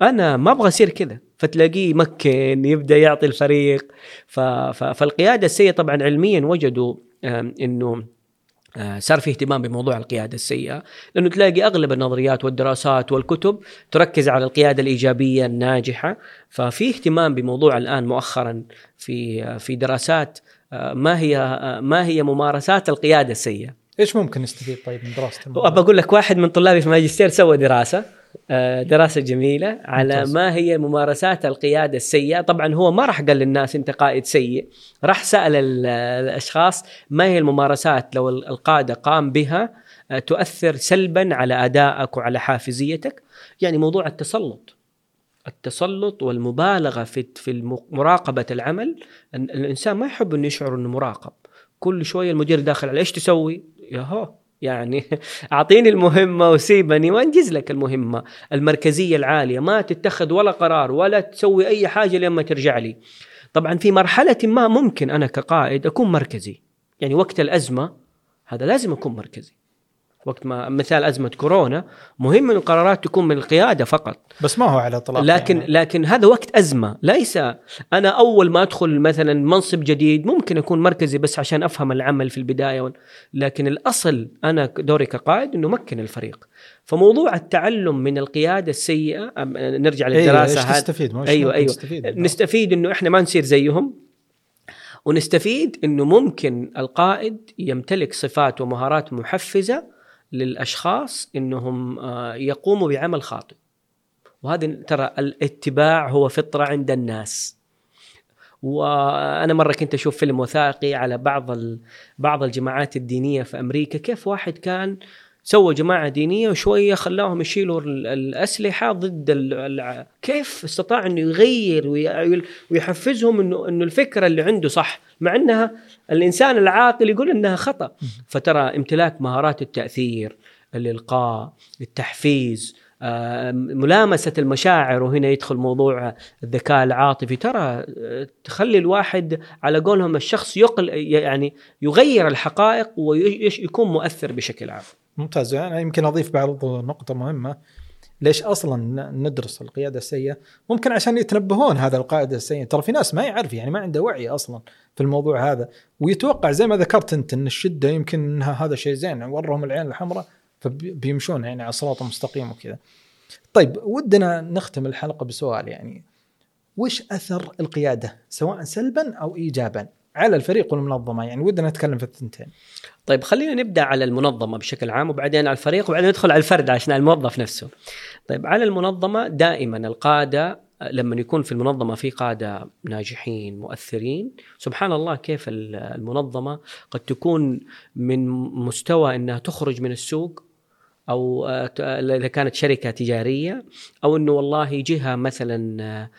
أنا ما أبغى اصير كذا. فتلاقيه يمكن يبدأ يعطي الفريق. فالقيادة السيئة طبعا علميا وجدوا إنه آه، صار في اهتمام بموضوع القيادة السيئة. لأنه تلاقي أغلب النظريات والدراسات والكتب تركز على القيادة الإيجابية الناجحة. ففي اهتمام بموضوع الآن مؤخرا في آه، في دراسات آه، ما هي ما هي ممارسات القيادة السيئة. إيش ممكن نستفيد طيب من دراسه؟ وأبى أقول لك واحد من طلابي في الماجستير سوى دراسة. آه، دراسة جميلة على ممتاز. ما هي ممارسات القيادة السيئة. طبعا هو ما راح قال للناس انت قائد سيء راح سأل ال- الأشخاص ما هي الممارسات لو ال- القادة قام بها آه، تؤثر سلبا على أدائك وعلى حافزيتك. يعني موضوع التسلط. التسلط والمبالغة في في مراقبة العمل. ال- الإنسان ما يحب إنه يشعر إنه مراقب. كل شوية المدير داخل على إيش تسوي؟ ياهو يعني <laughs> أعطيني المهمة وسيبني وأنجز لك المهمة المركزية العالية ما تتخذ ولا قرار ولا تسوي أي حاجة لما ترجع لي. طبعا في مرحلة ما ممكن أنا كقائد أكون مركزي يعني وقت الأزمة هذا لازم أكون مركزي. وقت ما مثال أزمة كورونا مهم إن القرارات تكون من القيادة فقط. بس ما هو على إطلاق لكن يعني. لكن هذا وقت أزمة. ليس أنا أول ما أدخل مثلا منصب جديد ممكن أكون مركزي بس عشان أفهم العمل في البداية. لكن الأصل أنا دوري كقائد إنه مكن الفريق. فموضوع التعلم من القيادة السيئة نرجع إيه، للدراسة إيش هذه. تستفيد؟ ما إيش أيوه أيوه. تستفيد؟ منه؟ نستفيد إنه إحنا ما نصير زيهم. ونستفيد إنه ممكن القائد يمتلك صفات ومهارات محفزة للأشخاص إنهم آه، يقوموا بعمل خاطئ وهذا ترى الاتباع هو فطرة عند الناس وأنا مرة كنت أشوف فيلم وثائقي على بعض. بعض الجماعات الدينية في أمريكا كيف واحد كان سوى جماعة دينية وشوية خلاهم يشيلوا ال- الأسلحة ضد ال... ال... كيف استطاع إنه يغير وي... ويحفزهم انه إنه الفكرة اللي عنده صح مع إنها الإنسان العاقل يقول إنها خطأ. فترى امتلاك مهارات التأثير الإلقاء التحفيز آه، ملامسة المشاعر وهنا يدخل موضوع الذكاء العاطفي. ترى آه، تخلي الواحد على قولهم الشخص يقل يعني يغير الحقائق ويكون مؤثر بشكل عام. ممتاز. أنا يمكن أضيف بعض نقطة مهمة. ليش أصلا ندرس القيادة السيئة؟ ممكن عشان يتنبهون هذا القائد السيء، ترى في ناس ما يعرف يعني ما عنده وعي أصلا في الموضوع هذا، ويتوقع زي ما ذكرت أنت إن الشدة يمكن انها هذا شيء زين ورهم العين الحمراء فبيمشون يعني على الصراط المستقيم وكذا. طيب ودنا نختم الحلقة بسؤال يعني. وش أثر القيادة سواء سلبا أو ايجابا؟ على الفريق والمنظمة؟ يعني ودنا نتكلم في الثنتين. طيب خلينا نبدأ على المنظمة بشكل عام وبعدين على الفريق وبعدين ندخل على الفرد عشان الموظف نفسه. طيب على المنظمة دائما القادة لما يكون في المنظمة في قادة ناجحين مؤثرين سبحان الله كيف ال- المنظمة قد تكون من مستوى إنها تخرج من السوق أو آه، إذا كانت شركة تجارية أو إنه والله جهة مثلا آه،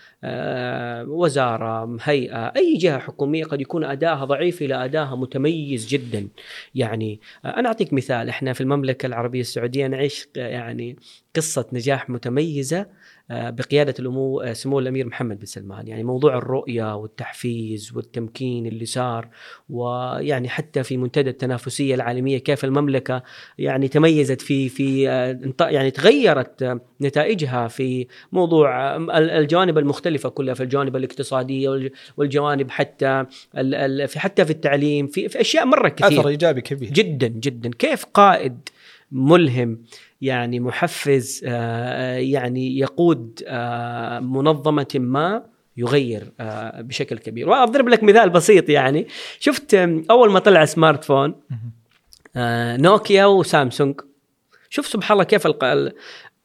وزارة هيئة أي جهة حكومية قد يكون ادائها ضعيف إلى ادائها متميز جدا. يعني آه، أنا أعطيك مثال. إحنا في المملكة العربية السعودية نعيش يعني قصة نجاح متميزة آه، بقيادة الامو آه، سمو الأمير محمد بن سلمان. يعني موضوع الرؤية والتحفيز والتمكين اللي صار ويعني حتى في منتدى التنافسية العالمية كيف المملكة يعني تميزت في في آه، يعني تغيرت نتائجها في موضوع الجوانب المختلفه كلها في الجوانب الاقتصادية والجوانب حتى في حتى في التعليم في, في أشياء مرة كثير. أثر إيجابي كبير. جدا جدا. كيف قائد ملهم يعني محفز آه، يعني يقود آه، منظمة ما يغير آه، بشكل كبير. واضرب لك مثال بسيط يعني. شفت أول ما طلع smartphone نوكيا وسامسونج. شوف سبحان الله كيف.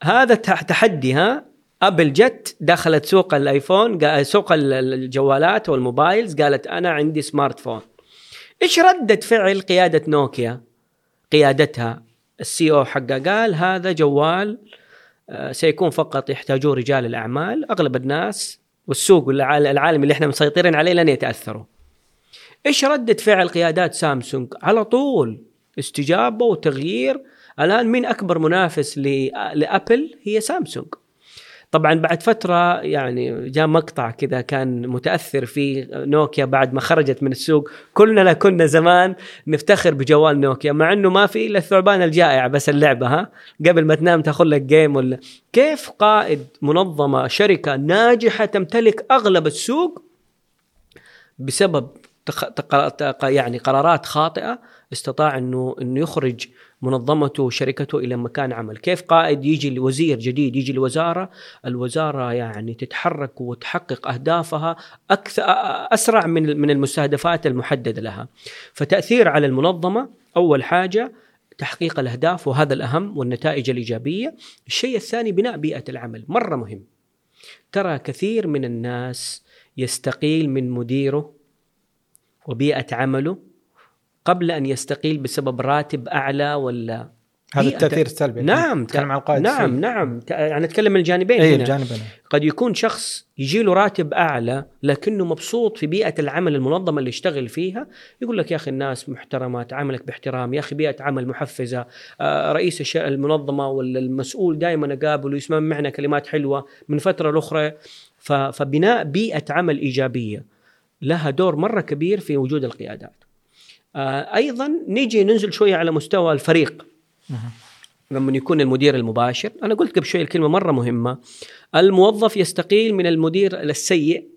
هذا تحدي ها؟ ابل جت دخلت سوق الآيفون سوق الجوالات وال mobiles قالت أنا عندي smartphone إيش ردة فعل قيادة نوكيا؟ قيادتها. السي أو حقه قال هذا جوال آه، سيكون فقط يحتاجوه رجال الأعمال أغلب الناس والسوق العالم اللي إحنا مسيطرين عليه لن يتأثروا. إيش ردة فعل قيادات سامسونج؟ على طول استجابة وتغيير. الآن مين أكبر منافس لأبل؟ هي سامسونج. طبعا بعد فترة يعني جاء مقطع كذا كان متأثر فيه نوكيا بعد ما خرجت من السوق كلنا كنا زمان نفتخر بجوال نوكيا مع إنه ما في إلا الثعبان الجائع بس اللعبة ها قبل ما تنام تاخذ لك جيم ولا كيف قائد منظمة شركة ناجحة تمتلك أغلب السوق بسبب. تق... يعني قرارات خاطئة استطاع انه إنه يخرج منظمته وشركته إلى مكان عمل، كيف قائد يجي لوزير جديد يجي الوزارة، الوزارة يعني تتحرك وتحقق أهدافها أكثر أسرع من من المستهدفات المحددة لها. فتأثير على المنظمة أول حاجة تحقيق الأهداف وهذا الأهم والنتائج الإيجابية، الشيء الثاني بناء بيئة العمل، مرة مهم. ترى كثير من الناس يستقيل من مديره وبيئة عمله قبل أن يستقيل بسبب راتب أعلى ولا هذا التأثير السلبي. نعم نتكلم عن القائد نعم السلبي. نعم. يعني نتكلم من الجانبين اي الجانبين قد يكون شخص يجي له راتب أعلى لكنه مبسوط في بيئة العمل المنظمة اللي يشتغل فيها يقول لك يا أخي الناس محترمه تعاملك باحترام يا أخي بيئة عمل محفزة آه رئيس المنظمة ولا المسؤول دائما أقابله يسمع معنا كلمات حلوة من فترة لأخرى. فبناء بيئة عمل إيجابية لها دور مرة كبير في وجود القيادات. أيضا نيجي ننزل شوية على مستوى الفريق. لما يكون المدير المباشر. أنا قلت قبل شوية الكلمة مرة مهمة. الموظف يستقيل من المدير السيء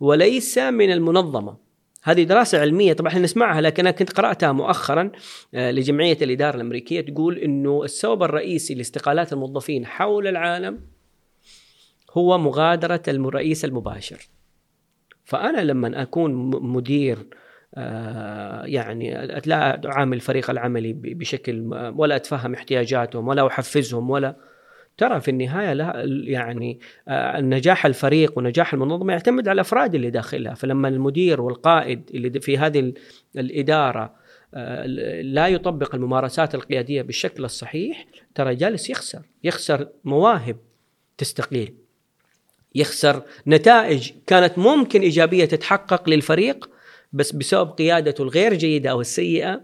وليس من المنظمة. هذه دراسة علمية. طبعا إحنا نسمعها لكن أنا كنت قرأتها مؤخرا آه، لجمعية الإدارة الأمريكية تقول أنه السبب الرئيسي لاستقالات الموظفين حول العالم هو مغادرة الرئيس المباشر. فأنا لما أكون مدير آه، يعني لا أعامل الفريق العملي بشكل ولا أتفهم احتياجاتهم ولا أحفزهم ولا ترى في النهاية لا يعني آه، النجاح الفريق ونجاح المنظمة يعتمد على الأفراد اللي داخلها. فلما المدير والقائد اللي في هذه الإدارة آه، لا يطبق الممارسات القيادية بالشكل الصحيح ترى جالس يخسر. يخسر مواهب تستقيل يخسر نتائج كانت ممكن إيجابية تتحقق للفريق بس بسبب قيادته الغير جيدة أو السيئة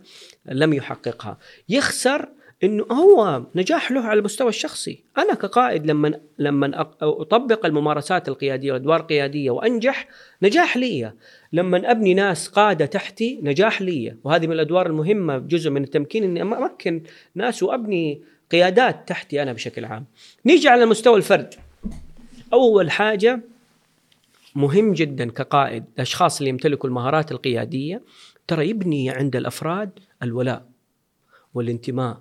لم يحققها. يخسر إنه هو نجاح له على المستوى الشخصي. أنا كقائد لما لما أطبق الممارسات القيادية والأدوار القيادية وأنجح نجاح لي. لما أبني ناس قادة تحتي نجاح لي. وهذه من الأدوار المهمة جزء من التمكين إني امكن ناس وأبني قيادات تحتي أنا بشكل عام. نيجي على مستوى الفرد. أول حاجة مهم جدا كقائد الأشخاص اللي يمتلكوا المهارات القيادية ترى يبني عند الأفراد الولاء والانتماء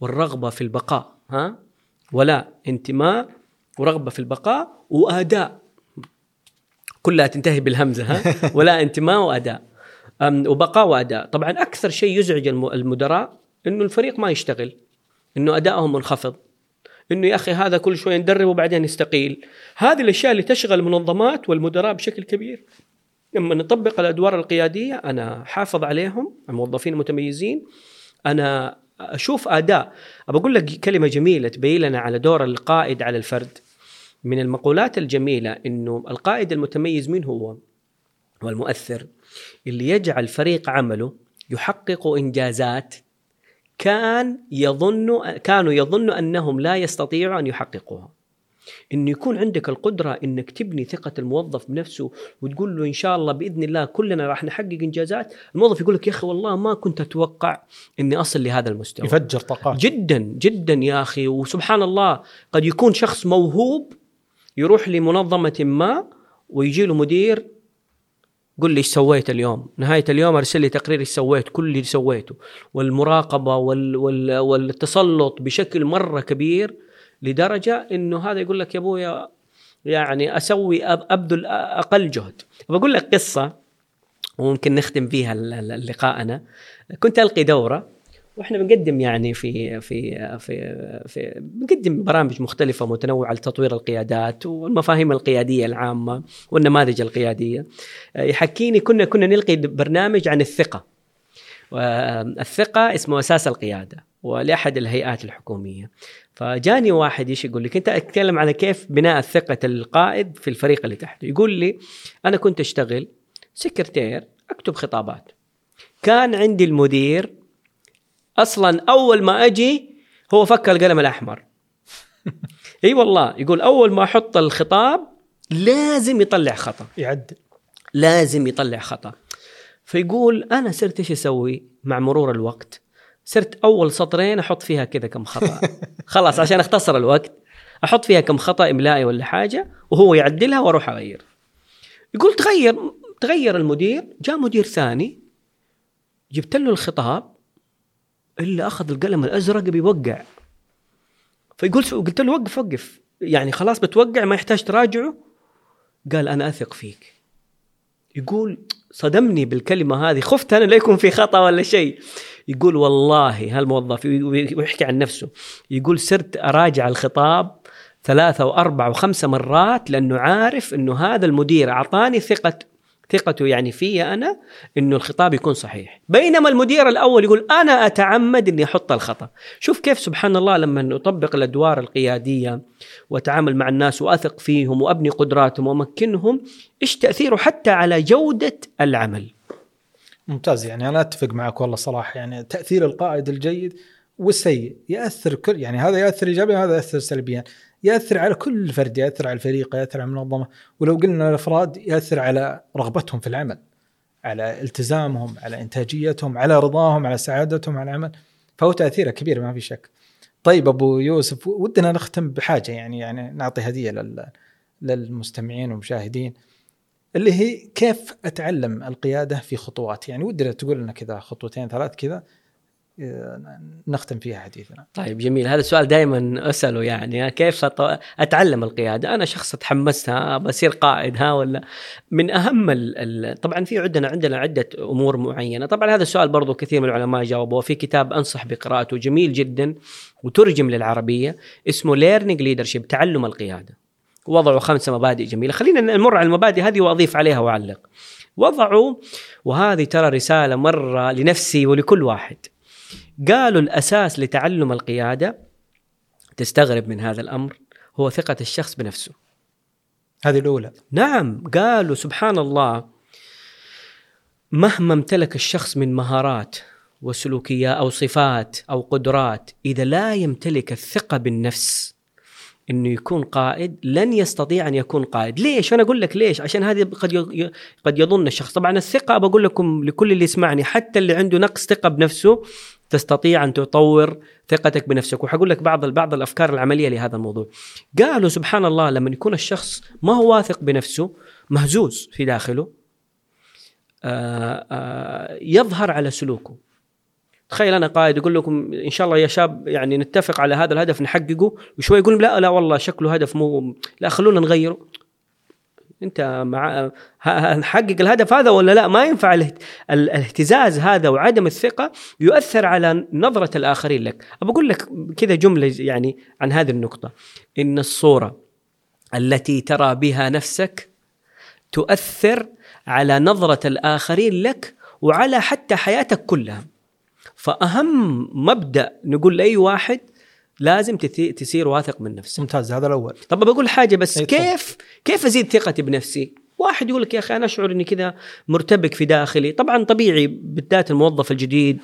والرغبة في البقاء ها؟ ولاء انتماء ورغبة في البقاء وأداء. كلها تنتهي بالهمزة ها؟ <laughs> ولاء انتماء وأداء. وبقاء وأداء. طبعا أكثر شيء يزعج المدراء إنه الفريق ما يشتغل إنه ادائهم منخفض. إنه يا أخي هذا كل شوي ندرب وبعدين يستقيل هذه الأشياء اللي تشغل المنظمات والمدراء بشكل كبير. لما نطبق الأدوار القيادية أنا حافظ عليهم الموظفين المتميزين. أنا أشوف أداء. بقول لك كلمة جميلة تبين لنا على دور القائد على الفرد. من المقولات الجميلة إنه القائد المتميز من هو؟ والمؤثر. اللي يجعل فريق عمله يحقق إنجازات كان يظن كانوا يظنوا أنهم لا يستطيعوا أن يحققوها. انه يكون عندك القدرة إنك تبني ثقة الموظف بنفسه وتقول له إن شاء الله بإذن الله كلنا راح نحقق إنجازات، الموظف يقول لك يا أخي والله ما كنت أتوقع إني أصل لهذا المستوى. يفجر طاقات جدا جدا يا أخي وسبحان الله قد يكون شخص موهوب يروح لمنظمة ما ويجي له مدير قل لي إيش سويت اليوم. نهاية اليوم أرسل لي تقرير إيش سويت كل اللي سويته. والمراقبة وال وال والتسلط بشكل مرة كبير لدرجة إنه هذا يقول لك يا أبويا يعني أسوي أبذل أقل جهد. بقول لك قصة وممكن نختم فيها لقاءنا كنت ألقي دورة وإحنا بنقدم يعني في في في في بنقدم برامج مختلفة متنوعة لتطوير القيادات والمفاهيم القيادية العامة والنماذج القيادية. يحكيني كنا كنا نلقي برنامج عن الثقة. والثقة اسمه أساس القيادة ولأحد الهيئات الحكومية. فجاني واحد إيش يقول لي كنت أتكلم على كيف بناء ثقه القائد في الفريق اللي تحته يقول لي أنا كنت أشتغل سكرتير أكتب خطابات. كان عندي المدير أصلا أول ما أجي هو فك القلم الأحمر. <laughs> إي والله يقول أول ما أحط الخطاب لازم يطلع خطأ. يعدل لازم يطلع خطأ. فيقول أنا صرت إيش أسوي مع مرور الوقت؟ صرت أول سطرين أحط فيها كذا كم خطأ. <laughs> خلاص عشان أختصر الوقت أحط فيها كم خطأ إملائي ولا حاجة وهو يعدلها وأروح أغير. يقول تغير تغير المدير جاء مدير ثاني جبت له الخطاب إلا أخذ القلم الأزرق بيوقع. فيقول قلت له وقف وقف. يعني خلاص بتوقع ما يحتاج تراجعه. قال أنا أثق فيك. يقول صدمني بالكلمة هذه. خفت أنا لا يكون في خطأ ولا شيء. يقول والله هالموظف ويحكي عن نفسه. يقول صرت أراجع الخطاب ثلاثة وأربعة وخمسة مرات لأنه عارف أنه هذا المدير أعطاني ثقة ثقته يعني في أنا أنه الخطاب يكون صحيح. بينما المدير الأول يقول أنا أتعمد أني أحط الخطأ. شوف كيف سبحان الله لما نطبق الأدوار القيادية وأتعامل مع الناس وأثق فيهم وأبني قدراتهم وأمكنهم إيش تأثيره حتى على جودة العمل؟ ممتاز يعني أنا أتفق معك والله صراحة يعني تأثير القائد الجيد والسيء يأثر كل يعني هذا يأثر ايجابيا وهذا يأثر سلبيا. يأثر على كل فرد يأثر على الفريق يأثر على المنظمة. ولو قلنا الأفراد يأثر على رغبتهم في العمل على التزامهم على إنتاجيتهم على رضاهم على سعادتهم على العمل فهو تأثيره كبير ما في شك. طيب أبو يوسف ودنا نختم بحاجة يعني يعني نعطي هدية لل للمستمعين والمشاهدين اللي هي كيف أتعلم القيادة في خطوات؟ يعني ودنا تقول لنا كذا خطوتين ثلاث كذا نختم فيها حديثنا. طيب جميل. هذا السؤال دائما أسأله يعني كيف أتعلم القيادة؟ أنا شخص تحمست ها بصير قائد ها ولا؟ من أهم ال طبعا في عندنا عندنا عدة أمور معينة. طبعا هذا السؤال برضو كثير من العلماء جاوبوا في كتاب أنصح بقراءته جميل جدا وترجم للعربية اسمه learning leadership تعلم القيادة. وضعوا خمسة مبادئ جميلة. خلينا نمر على المبادئ هذه وأضيف عليها وأعلق. وضعوا وهذه ترى رسالة مرة لنفسي ولكل واحد. قالوا الأساس لتعلم القيادة تستغرب من هذا الأمر هو ثقة الشخص بنفسه هذه الأولى نعم قالوا سبحان الله مهما امتلك الشخص من مهارات وسلوكيات أو صفات أو قدرات إذا لا يمتلك الثقة بالنفس إنه يكون قائد لن يستطيع أن يكون قائد، ليش؟ أنا أقول لك ليش؟ عشان هذه قد ي- قد يظن الشخص، طبعا الثقة بقول لكم لكل اللي يسمعني حتى اللي عنده نقص ثقة بنفسه تستطيع أن تطور ثقتك بنفسك، وحقول لك بعض بعض الأفكار العملية لهذا الموضوع. قالوا سبحان الله لما يكون الشخص ما هو واثق بنفسه مهزوز في داخله آآ آآ يظهر على سلوكه. تخيل أنا قائد يقول لكم إن شاء الله يا شاب يعني نتفق على هذا الهدف نحققه وشوي يقول لا لا والله شكله هدف مو لا خلونا نغيره. أنت مع نحقق الهدف هذا ولا لا؟ ما ينفع الاهت- ال- الاهتزاز هذا وعدم الثقة يؤثر على نظرة الآخرين لك. بقول لك كذا جملة يعني عن هذه النقطة. إن الصورة التي ترى بها نفسك تؤثر على نظرة الآخرين لك وعلى حتى حياتك كلها. فأهم مبدأ نقول لأي واحد لازم تثي- تصير واثق من نفسك. ممتاز هذا الأول. طب بقول حاجة بس. كيف كيف أزيد ثقتي بنفسي؟ واحد يقول لك يا أخي أنا أشعر إني كذا مرتبك في داخلي. طبعا طبيعي بالذات الموظف الجديد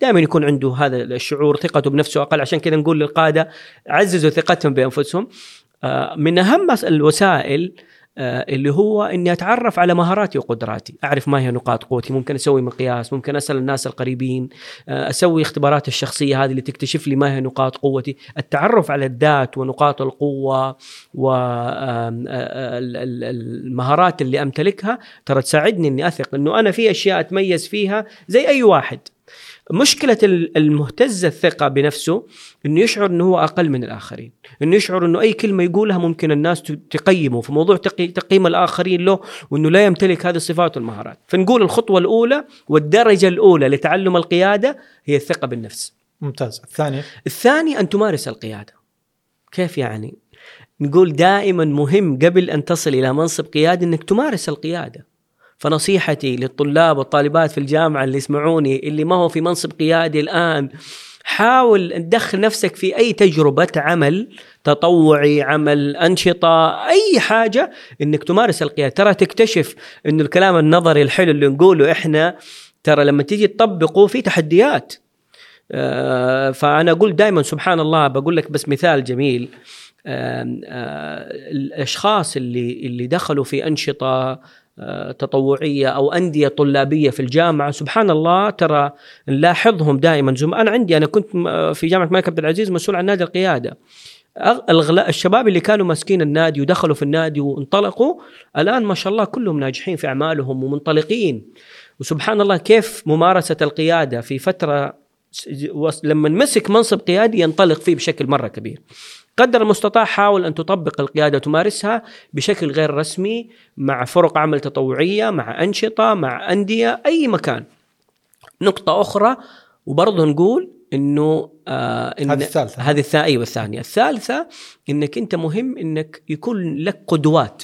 دائما يكون عنده هذا الشعور ثقته بنفسه أقل. عشان كذا نقول للقادة عززوا ثقتهم بأنفسهم. آه، من أهم الوسائل اللي هو إني أتعرف على مهاراتي وقدراتي، أعرف ما هي نقاط قوتي، ممكن أسوي مقياس، ممكن أسأل الناس القريبين، آه، أسوي اختبارات الشخصية هذه اللي تكتشف لي ما هي نقاط قوتي، التعرف على الذات ونقاط القوة والمهارات اللي أمتلكها ترى تساعدني إني أثق إنه أنا في أشياء أتميز فيها زي أي واحد. مشكلة ال- المهتز الثقة بنفسه إنه يشعر إنه هو أقل من الآخرين، إنه يشعر إنه أي كلمة يقولها ممكن الناس تقيمه في موضوع تقي- تقييم الآخرين له وإنه لا يمتلك هذه الصفات والمهارات، فنقول الخطوة الأولى والدرجة الأولى لتعلم القيادة هي الثقة بالنفس. ممتاز الثاني الثاني أن تمارس القيادة. كيف يعني؟ نقول دائما مهم قبل أن تصل إلى منصب قيادي إنك تمارس القيادة. فنصيحتي للطلاب والطالبات في الجامعة اللي يسمعوني اللي ما هو في منصب قيادي الآن حاول تدخل نفسك في أي تجربة عمل تطوعي عمل أنشطة أي حاجة إنك تمارس القيادة. ترى تكتشف إنه الكلام النظري الحلو اللي نقوله إحنا ترى لما تيجي تطبقه في تحديات. آه، فأنا أقول دائما سبحان الله بقول لك بس مثال جميل. آه، الأشخاص اللي اللي دخلوا في أنشطة تطوعية أو أندية طلابية في الجامعة. سبحان الله ترى نلاحظهم دائما. زم... أنا عندي أنا كنت في جامعة الملك عبد العزيز مسؤول عن نادي القيادة. الشباب اللي كانوا ماسكين النادي ودخلوا في النادي وانطلقوا الآن ما شاء الله كلهم ناجحين في أعمالهم ومنطلقين. وسبحان الله كيف ممارسة القيادة في فترة لما مسك منصب قيادي ينطلق فيه بشكل مرة كبير. قدر المستطاع حاول أن تطبق القيادة وتمارسها بشكل غير رسمي مع فرق عمل تطوعية، مع أنشطة، مع أندية، أي مكان. نقطة أخرى وبرضه نقول إنه آه إن هذه الثالثة. هذه الثانية أيوه الثانية، الثالثة إنك أنت مهم إنك يكون لك قدوات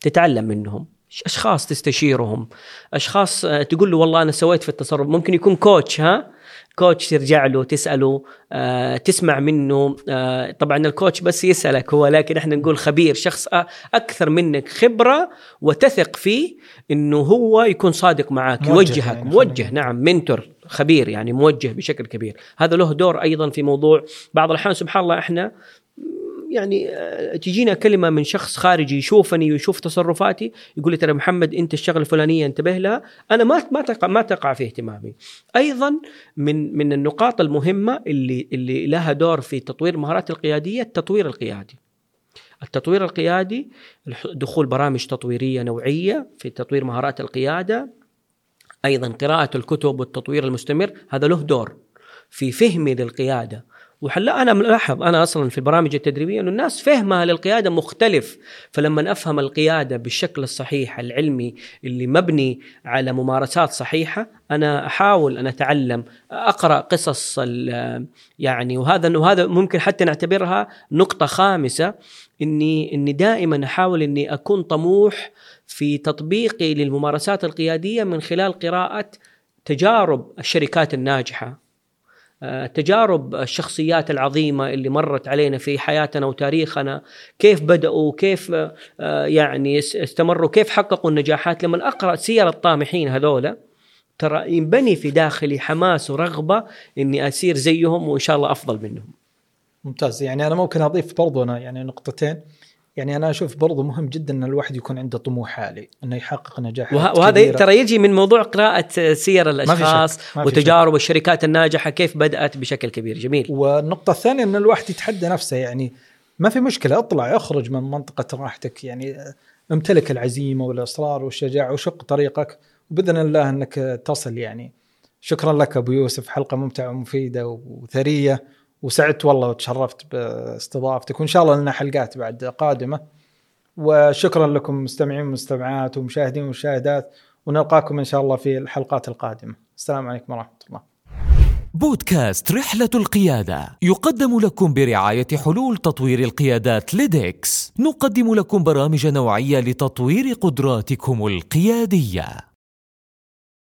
تتعلم منهم. أشخاص تستشيرهم. أشخاص آه، تقول له والله أنا سويت في التصرف. ممكن يكون كوتش ها؟ كوتش ترجع له تسأله آه، تسمع منه آه، طبعا الكوتش بس يسألك هو لكن إحنا نقول خبير شخص أكثر منك خبرة وتثق فيه إنه هو يكون صادق معك يوجهك يعني موجه نعم منتور خبير يعني موجه بشكل كبير. هذا له دور أيضا في موضوع بعض الأحيان سبحان الله إحنا يعني آه، تجينا كلمة من شخص خارجي يشوفني ويشوف تصرفاتي يقول لي ترى محمد أنت الشغلة الفلانية انتبه لها. أنا ما ما تقع ما تقع في اهتمامي. أيضا من من النقاط المهمة اللي اللي لها دور في تطوير المهارات القيادية التطوير القيادي. التطوير القيادي دخول برامج تطويرية نوعية في تطوير مهارات القيادة. أيضا قراءة الكتب والتطوير المستمر هذا له دور في فهمي للقيادة. وحلا أنا ملاحظ أنا أصلا في البرامج التدريبية انه الناس فهمها للقيادة مختلف فلما أفهم القيادة بالشكل الصحيح العلمي اللي مبني على ممارسات صحيحة أنا أحاول أن أتعلم أقرأ قصص يعني وهذا وهذا ممكن حتى نعتبرها نقطة خامسة إني إني دائما أحاول إني أكون طموح في تطبيقي للممارسات القيادية من خلال قراءة تجارب الشركات الناجحة. تجارب الشخصيات العظيمة اللي مرت علينا في حياتنا وتاريخنا كيف بدأوا كيف آه، يعني اس- استمروا كيف حققوا النجاحات. لما أقرأ سير الطامحين هذولا ترى ينبني في داخلي حماس ورغبة إني اصير زيهم وإن شاء الله أفضل منهم. ممتاز. يعني أنا ممكن أضيف برضو أنا يعني نقطتين. يعني أنا أشوف برضو مهم جدا إن الواحد يكون عنده طموح عالي إنه يحقق نجاحات وه- وهذا. ترى يجي من موضوع قراءة سير الأشخاص وتجارب الشركات الناجحة كيف بدأت بشكل كبير. جميل. والنقطة الثانية إن الواحد يتحدى نفسه يعني ما في مشكلة اطلع اخرج من منطقة راحتك يعني امتلك العزيمة والإصرار والشجاعة وشق طريقك وبإذن الله إنك تصل يعني. شكرا لك أبو يوسف حلقة ممتعة ومفيدة وثرية. وسعدت والله وتشرفت باستضافتك وإن شاء الله لنا حلقات بعد قادمة. وشكرا لكم مستمعين ومستمعات ومشاهدين ومشاهدات ونلقاكم إن شاء الله في الحلقات القادمة. السلام عليكم ورحمة الله. بودكاست رحلة القيادة يقدم لكم برعاية حلول تطوير القيادات ليدكس نقدم لكم برامج نوعية لتطوير قدراتكم القيادية.